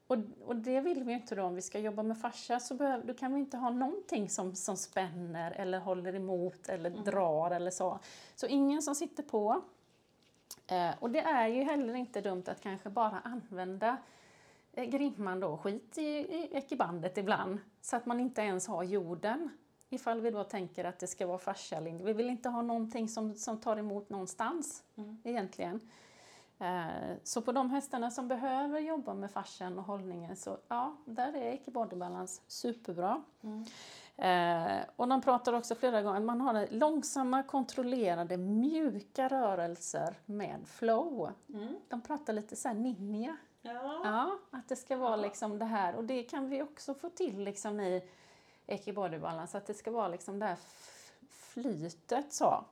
Och, och det vill vi inte då. Om vi ska jobba med fascia så behöver, då kan vi inte ha någonting som, som spänner eller håller emot eller mm. drar eller så. Så ingen som sitter på. Eh, och det är ju heller inte dumt att kanske bara använda eh, grimman då, skit i, i ekibandet ibland, så att man inte ens har jorden ifall vi då tänker att det ska vara fascialinje. Vi vill inte ha någonting som, som tar emot någonstans mm. egentligen. Eh, så på de hästarna som behöver jobba med fascian och hållningen så ja, där är Eke Body Balance superbra. Mm. Eh, och de pratar också flera gånger man har långsamma, kontrollerade, mjuka rörelser med flow. Mm. De pratar lite så här ninja. Ja. ja. att det ska vara liksom det här och det kan vi också få till liksom i Eki Body Balance, att det ska vara liksom det här flytet så.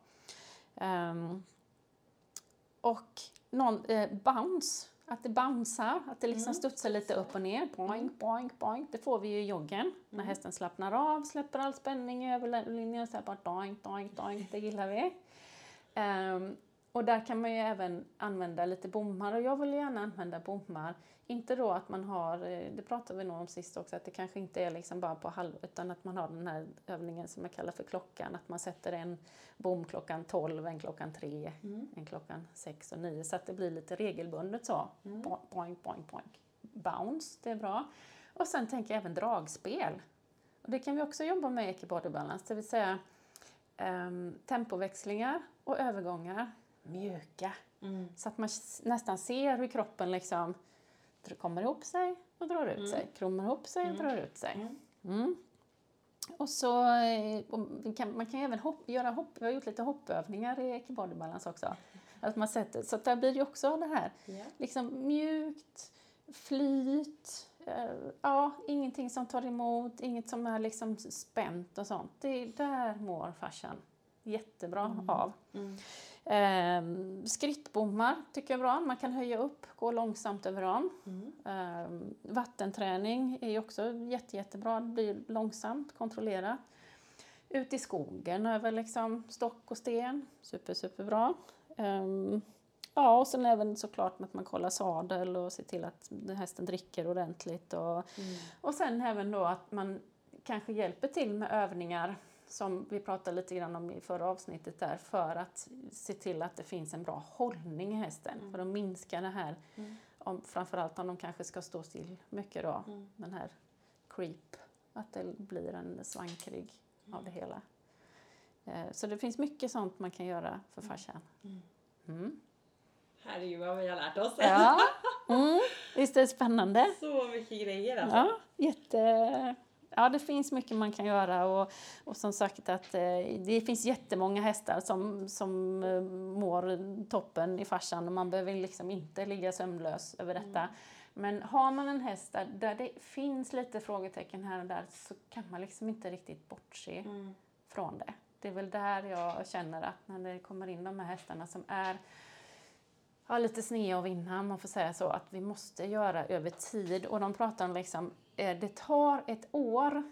Um, och någon, eh, bounce, att det bouncear, att det liksom mm. studsar lite upp och ner. Boink, boink, boink. Det får vi ju i joggen. Mm. När hästen slappnar av, släpper all spänning över linjen och så här bara doink, doink, doink. Det gillar vi. Um, och där kan man ju även använda lite bommar och jag vill gärna använda bommar. Inte då att man har, eh, det pratade vi nog om sist också, att det kanske inte är liksom bara på halv, utan att man har den här övningen som jag kallar för klockan. Att man sätter en bom klockan 12, en klockan 3, mm. en klockan 6 och 9 så att det blir lite regelbundet så. Mm. Boink, boink, boink. Bounce, det är bra. Och sen tänker jag även dragspel. Och det kan vi också jobba med i Body Balance, det vill säga um, tempoväxlingar och övergångar mjuka. Mm. Så att man nästan ser hur kroppen liksom kommer ihop sig och drar ut sig. Kommer ihop sig och drar ut sig. Mm. Mm. Och så eh, och vi kan, man kan även hopp, göra hopp, vi har gjort lite hoppövningar i Ekibody Balance också. <laughs> Att man sätter, så att där blir det också det här Ja. liksom mjukt, flyt, eh, ja, ingenting som tar emot, inget som är liksom spänt och sånt. Det där mår farsan jättebra av. Mm. Eh, skrittbommar tycker jag är bra, man kan höja upp, gå långsamt över dem. Mm. Eh, vattenträning är också jätte, jättebra, det blir långsamt, kontrollerat. Ut i skogen över liksom stock och sten, super, superbra. Um, ja, och sen även såklart att man kollar sadel och ser till att hästen dricker ordentligt. Och, Mm. och sen även då att man kanske hjälper till med övningar som vi pratade lite grann om i förra avsnittet där för att se till att det finns en bra hållning i hästen för att minska det här Mm. om, framförallt om de kanske ska stå still mycket då, Mm. den här creep, att det blir en svankrig av det hela. Eh, Så det finns mycket sånt man kan göra för farsan. Mm. Mm. Herregud vad vi har lärt oss. Ja, <laughs> mm. visst är det spännande? Så mycket grejer alltså. Ja, jätte... Ja, det finns mycket man kan göra och, och som sagt att eh, det finns jättemånga hästar som, som eh, mår toppen i farsan och man behöver liksom inte ligga sömnlös över detta. Men har man en häst där, där det finns lite frågetecken här och där så kan man liksom inte riktigt bortse Mm. från det. Det är väl där jag känner att när det kommer in de här hästarna som är ja, lite sneda och vinna, man får säga så, att vi måste göra över tid. Och de pratar om liksom, det tar ett år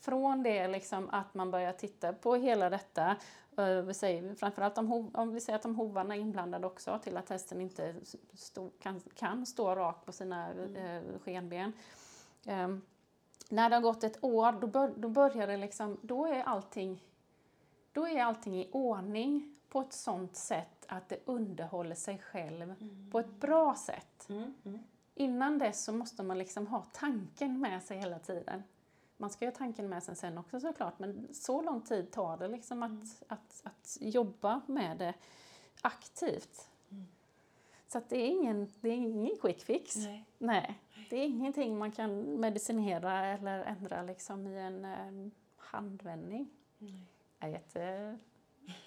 från det liksom att man börjar titta på hela detta, eh, vi säger, framförallt om, om vi säger att de hovarna är inblandade också, till att hästen inte stå, kan, kan stå rak på sina eh, skenben. Ehm, när det har gått ett år, då, bör, då börjar det liksom, då är allting då är allting i ordning på ett sånt sätt att det underhåller sig själv på ett bra sätt. Mm. Mm. Innan dess så måste man liksom ha tanken med sig hela tiden. Man ska ju ha tanken med sig sen också såklart, men så lång tid tar det liksom att, att, att jobba med det aktivt. Så att det är ingen, det är ingen quick fix. Nej. Nej, det är ingenting man kan medicinera eller ändra liksom i en eh, handvändning. Nej. Ja, jätte,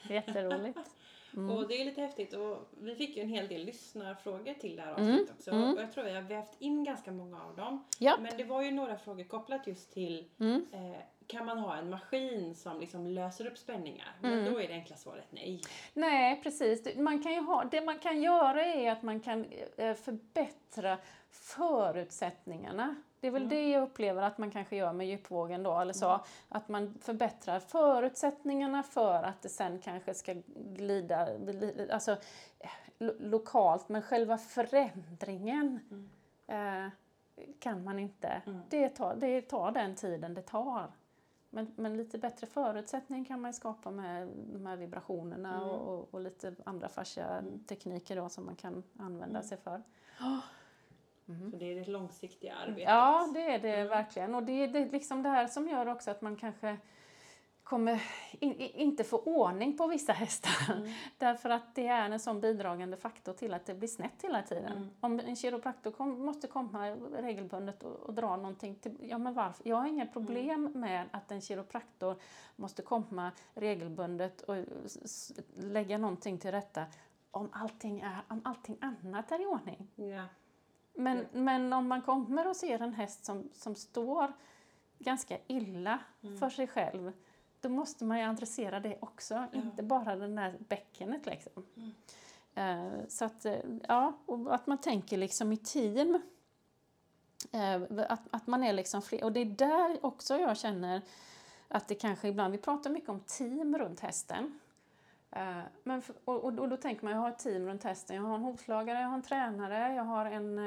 jätteroligt. <laughs> Mm. Och det är lite häftigt och vi fick ju en hel del lyssnarfrågor till det här Mm, avsnittet också. mm. Och jag tror vi har vävt in ganska många av dem. Ja. Men det var ju några frågor kopplat just till Mm. eh, kan man ha en maskin som liksom löser upp spänningar? Men Mm. då är det enkla svaret nej. Nej, precis. Man kan ha, det man kan göra är att man kan eh, förbättra förutsättningarna. Det är väl Mm. det jag upplever att man kanske gör med djupvågen då, eller så. Att man förbättrar förutsättningarna för att det sen kanske ska glida, gli- alltså lo- lokalt, men själva förändringen eh, kan man inte. Mm. Det, tar, det tar den tiden det tar. Men, men lite bättre förutsättning kan man skapa med de här vibrationerna Mm. och, och, lite andra fascia tekniker då som man kan använda Mm. sig för. Så det är det långsiktiga arbetet. Ja, det är det Mm. verkligen. Och det är det, liksom det här som gör också att man kanske kommer in, inte få ordning på vissa hästar. Mm. <laughs> Därför att det är en sån bidragande faktor till att det blir snett hela tiden. Mm. Om en kiropraktor kom, måste komma regelbundet och, och dra någonting till, ja men varför? Jag har inga problem Mm. med att en kiropraktor måste komma regelbundet och lägga någonting till rätta om allting, är, om allting annat är i ordning. Ja. Men, men om man kommer och ser en häst som, som står ganska illa Mm. för sig själv, då måste man ju adressera det också, inte bara den där bäckenet liksom. Mm. Eh, så att, eh, ja, och att man tänker liksom i team. Eh, att, att man är liksom fler, och det är där också jag känner att det kanske ibland, vi pratar mycket om team runt hästen. Eh, Men, för- och, och, då tänker man, jag har ett team runt hästen. Jag har en hovslagare, jag har en tränare, jag har en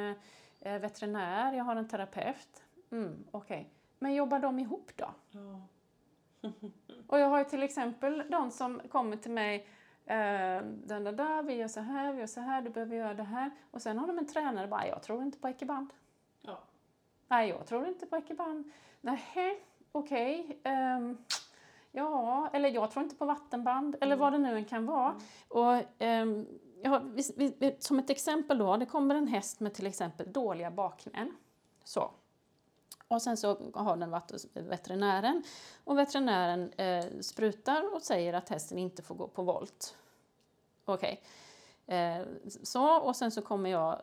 eh, veterinär, jag har en terapeut. Mm, Okej, men jobbar de ihop då? Ja. <laughs> Och jag har ju till exempel de som kommer till mig, eh, den där, där, vi gör så här, vi gör så här, du behöver göra det här. Och sen har de en tränare, bara, jag tror inte på ekiband. Ja. Nej, jag tror inte på ekiband. Nej, okej. ehm, Ja, eller jag tror inte på vattenband, eller vad det nu än kan vara. Och, ehm, ja, vi, vi, som ett exempel då, det kommer en häst med till exempel dåliga bakknän. Så. Och sen så har den varit hos veterinären och veterinären eh, sprutar och säger att hästen inte får gå på volt. Okej. Eh, så, och sen så kommer, jag,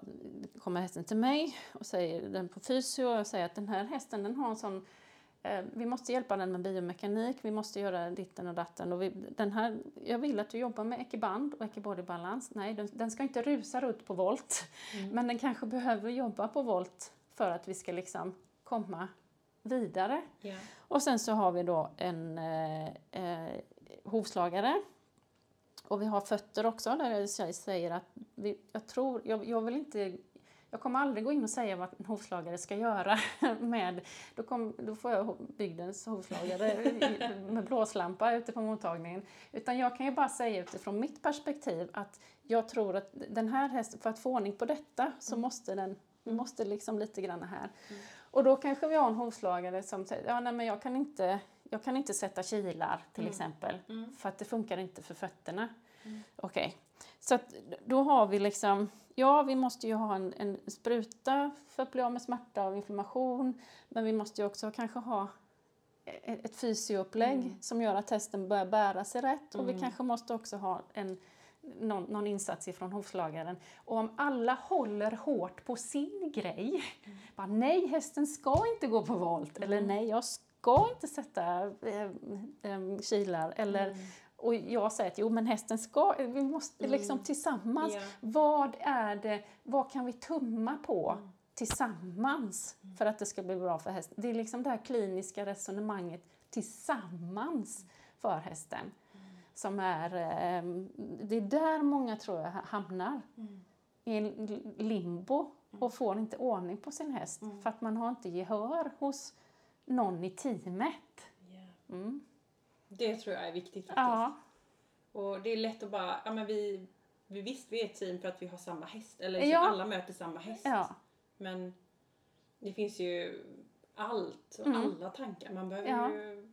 kommer hästen till mig och säger den på fysio och jag säger att den här hästen den har en sån vi måste hjälpa den med biomekanik, vi måste göra ditten och datten. Och vi, den här, jag vill att du jobbar med ekiband och ekibodybalans. Nej, den, den ska inte rusa runt på volt, men den kanske behöver jobba på volt för att vi ska liksom komma vidare. Ja. Och sen så har vi då en eh, eh, hovslagare. Och vi har fötter också där jag säger att vi, jag tror, jag, jag vill inte jag kommer aldrig gå in och säga vad en hovslagare ska göra <laughs> med, då, kom, då får jag bygdens hovslagare med blåslampa ute på mottagningen. Utan jag kan ju bara säga utifrån mitt perspektiv att jag tror att den här hästen, för att få ordning på detta så måste den, vi måste liksom lite grann här. Och då kanske vi har en hovslagare som säger, ja nej men jag kan inte, jag kan inte sätta kilar till exempel, för att det funkar inte för fötterna. Okej, så att då har vi liksom, ja vi måste ju ha en, en spruta för att bli av med smärta och inflammation, men vi måste ju också kanske ha e- ett fysioupplägg som gör att hästen börjar bära sig rätt och vi kanske måste också ha en, någon, någon insats ifrån hovslagaren. Och om alla håller hårt på sin grej, bara nej hästen ska inte gå på volt eller nej jag ska inte sätta eh, eh, kilar eller och jag säger att jo men hästen ska, vi måste liksom tillsammans, Ja. vad är det, vad kan vi tumma på tillsammans för att det ska bli bra för hästen? Det är liksom det här kliniska resonemanget tillsammans för hästen. Som är, eh, det är där många tror jag hamnar. I en limbo och får inte ordning på sin häst för att man har inte gehör hos någon i teamet. Ja. Mm. Det tror jag är viktigt faktiskt. Ja, Och det är lätt att bara, ja men vi, vi visst vi är ett team för att vi har samma häst. Eller Ja. alla möter samma häst. ja, Men det finns ju allt och Mm. alla tankar. Man behöver Ja. ju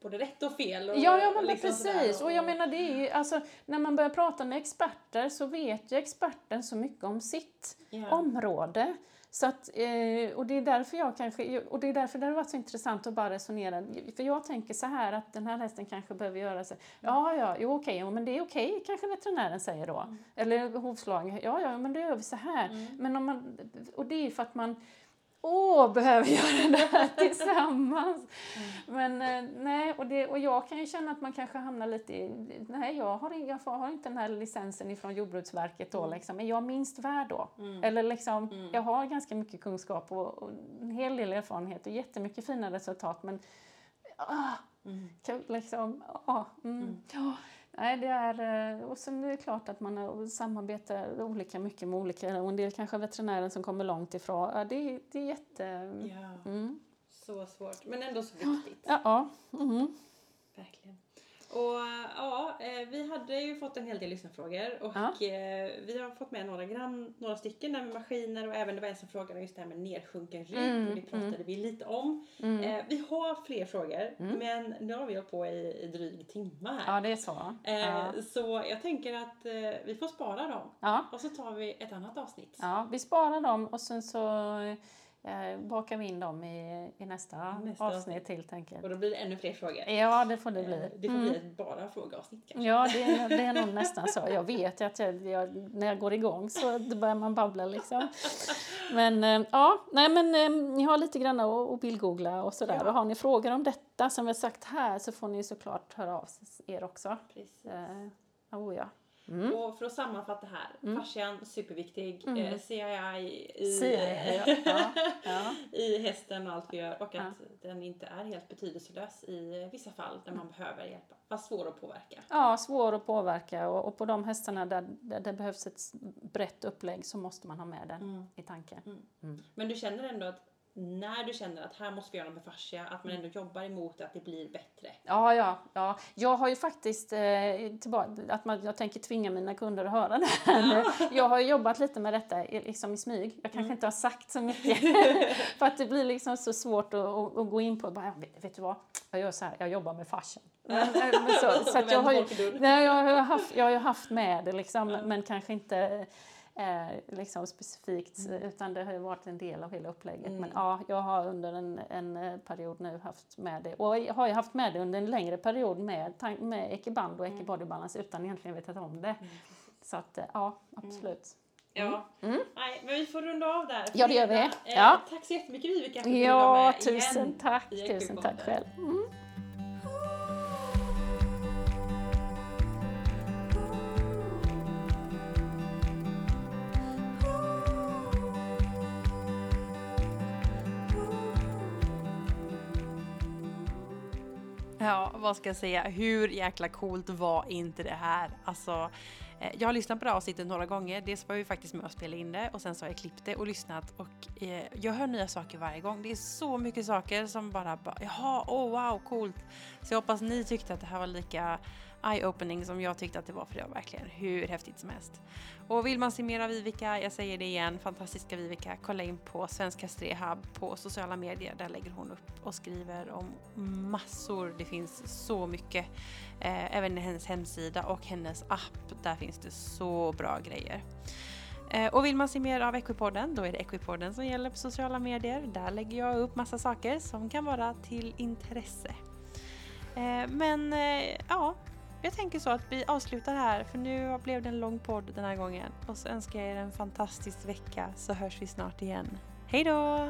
både rätt och fel. Och, Ja, ja men liksom precis. sådär Och jag menar, det är ju, alltså, när man börjar prata med experter så vet ju experten så mycket om sitt ja. område. Så att, eh, och det är därför jag kanske, och det är därför det har varit så intressant att bara resonera. För jag tänker så här att den här hästen kanske behöver göra så. Ja, ja, jo okej, jo, men det är okej kanske veterinären säger då. Eller hovslagen, ja, ja, men då gör vi så här. Men om man, och det är för att man Åh, behöver göra det här <laughs> tillsammans. Men eh, nej, och, det, och jag kan ju känna att man kanske hamnar lite i, nej jag har, jag har inte den här licensen ifrån Jordbruksverket då liksom, är jag minst värd då? Eller liksom, jag har ganska mycket kunskap och, och en hel del erfarenhet och jättemycket fina resultat men ah, kan, liksom, ah, mm. Nej, det är, eh, och sen är det klart att man samarbetar olika mycket med olika, och en del kanske veterinären som kommer långt ifrån. Det, är- det är jätte... Ja, Mm. så svårt. Men ändå så viktigt. Ja, ja. Mm. Verkligen. Och ja, eh, vi hade ju fått en hel del lyssnarfrågor och Ja. eh, vi har fått med några, grann, några stycken där med maskiner och även det var en som frågade just det här med nedsjunken rygg Mm, och det pratade vi lite om. Mm. Eh, vi har fler frågor men nu har vi hållit på i, i dryg timme här. ja, det är så. Ja. Så jag tänker att vi får spara dem Ja. och så tar vi ett annat avsnitt. ja, vi sparar dem och sen så eh, bakar vi in dem i, i nästa, Nästa avsnitt till, tänker Och då blir det ännu fler frågor. Ja, det får det Eh, bli. Det får Mm. bli ett bara frågeavsnitt kanske. Ja, det är, det är nog nästan så. Jag vet ju att jag, jag, när jag går igång så börjar man babbla liksom. Men eh, ja, nej men eh, ni har lite grann att bildgoogla och sådär. Ja. Och har ni frågor om detta som vi har sagt här så får ni såklart höra av er också. Precis. Eh, oh ja. Mm. Och för att sammanfatta här, fascian superviktig, Mm. eh, CII i, Se, ja, ja, <laughs> ja. i hästen och allt vi gör och Ja. att den inte är helt betydelselös i vissa fall där man behöver hjälpa, fast svår att påverka. ja, svår att påverka och, och på de hästarna där, där det behövs ett brett upplägg så måste man ha med den Mm. i tanken. Men du känner ändå att när du känner att här måste vi göra något med fascia, att man ändå jobbar emot att det blir bättre? Ja, ja, ja. Jag har ju faktiskt, eh, tillbaka, att man, jag tänker tvinga mina kunder att höra det här nu. Jag har jobbat lite med detta liksom i smyg. Jag kanske Mm. inte har sagt så mycket. <laughs> <laughs> för att det blir liksom så svårt att, att, att gå in på, bara, vet, du vad, jag gör så här, jag jobbar med fashion. <laughs> Men, eh, men så, så jag har ju, nej, jag har haft, jag har haft med det liksom, men kanske inte eh, liksom specifikt, utan det har ju varit en del av hela upplägget. Men ja, jag har under en, en eh, period nu haft med det. Och jag har ju haft med det under en längre period med, med Ekiband och Ekibody Balance utan egentligen vetat om det. Så att eh, ja, absolut. Ja, nej, men vi får runda av där. Ja, det gör vi. Eh, Ja. Tack så jättemycket Vivica för att du Ja, med tusen igen tack. i Tusen tack själv. Mm. Ja, vad ska jag säga? Hur jäkla coolt var inte det här? Alltså, eh, jag har lyssnat på det här avsnittet några gånger. Dels var jag ju faktiskt med och spelade in det och sen så har jag klippt det och lyssnat och eh, jag hör nya saker varje gång. Det är så mycket saker som bara, bara jaha, oh wow, coolt. Så jag hoppas ni tyckte att det här var lika eye-opening som jag tyckte att det var för det var verkligen hur häftigt som helst. Och vill man se mer av Vivica, jag säger det igen, fantastiska Vivica, kolla in på Svenska Strehab på sociala medier. Där lägger hon upp och skriver om massor. Det finns så mycket. Eh, även hennes hemsida och hennes app. Där finns det så bra grejer. Eh, och vill man se mer av Equipodden, då är det Equipodden som gäller på sociala medier. Där lägger jag upp massa saker som kan vara till intresse. Eh, men eh, ja, jag tänker så att vi avslutar här för nu blev det en lång podd den här gången. Och så önskar jag er en fantastisk vecka så hörs vi snart igen. Hej då!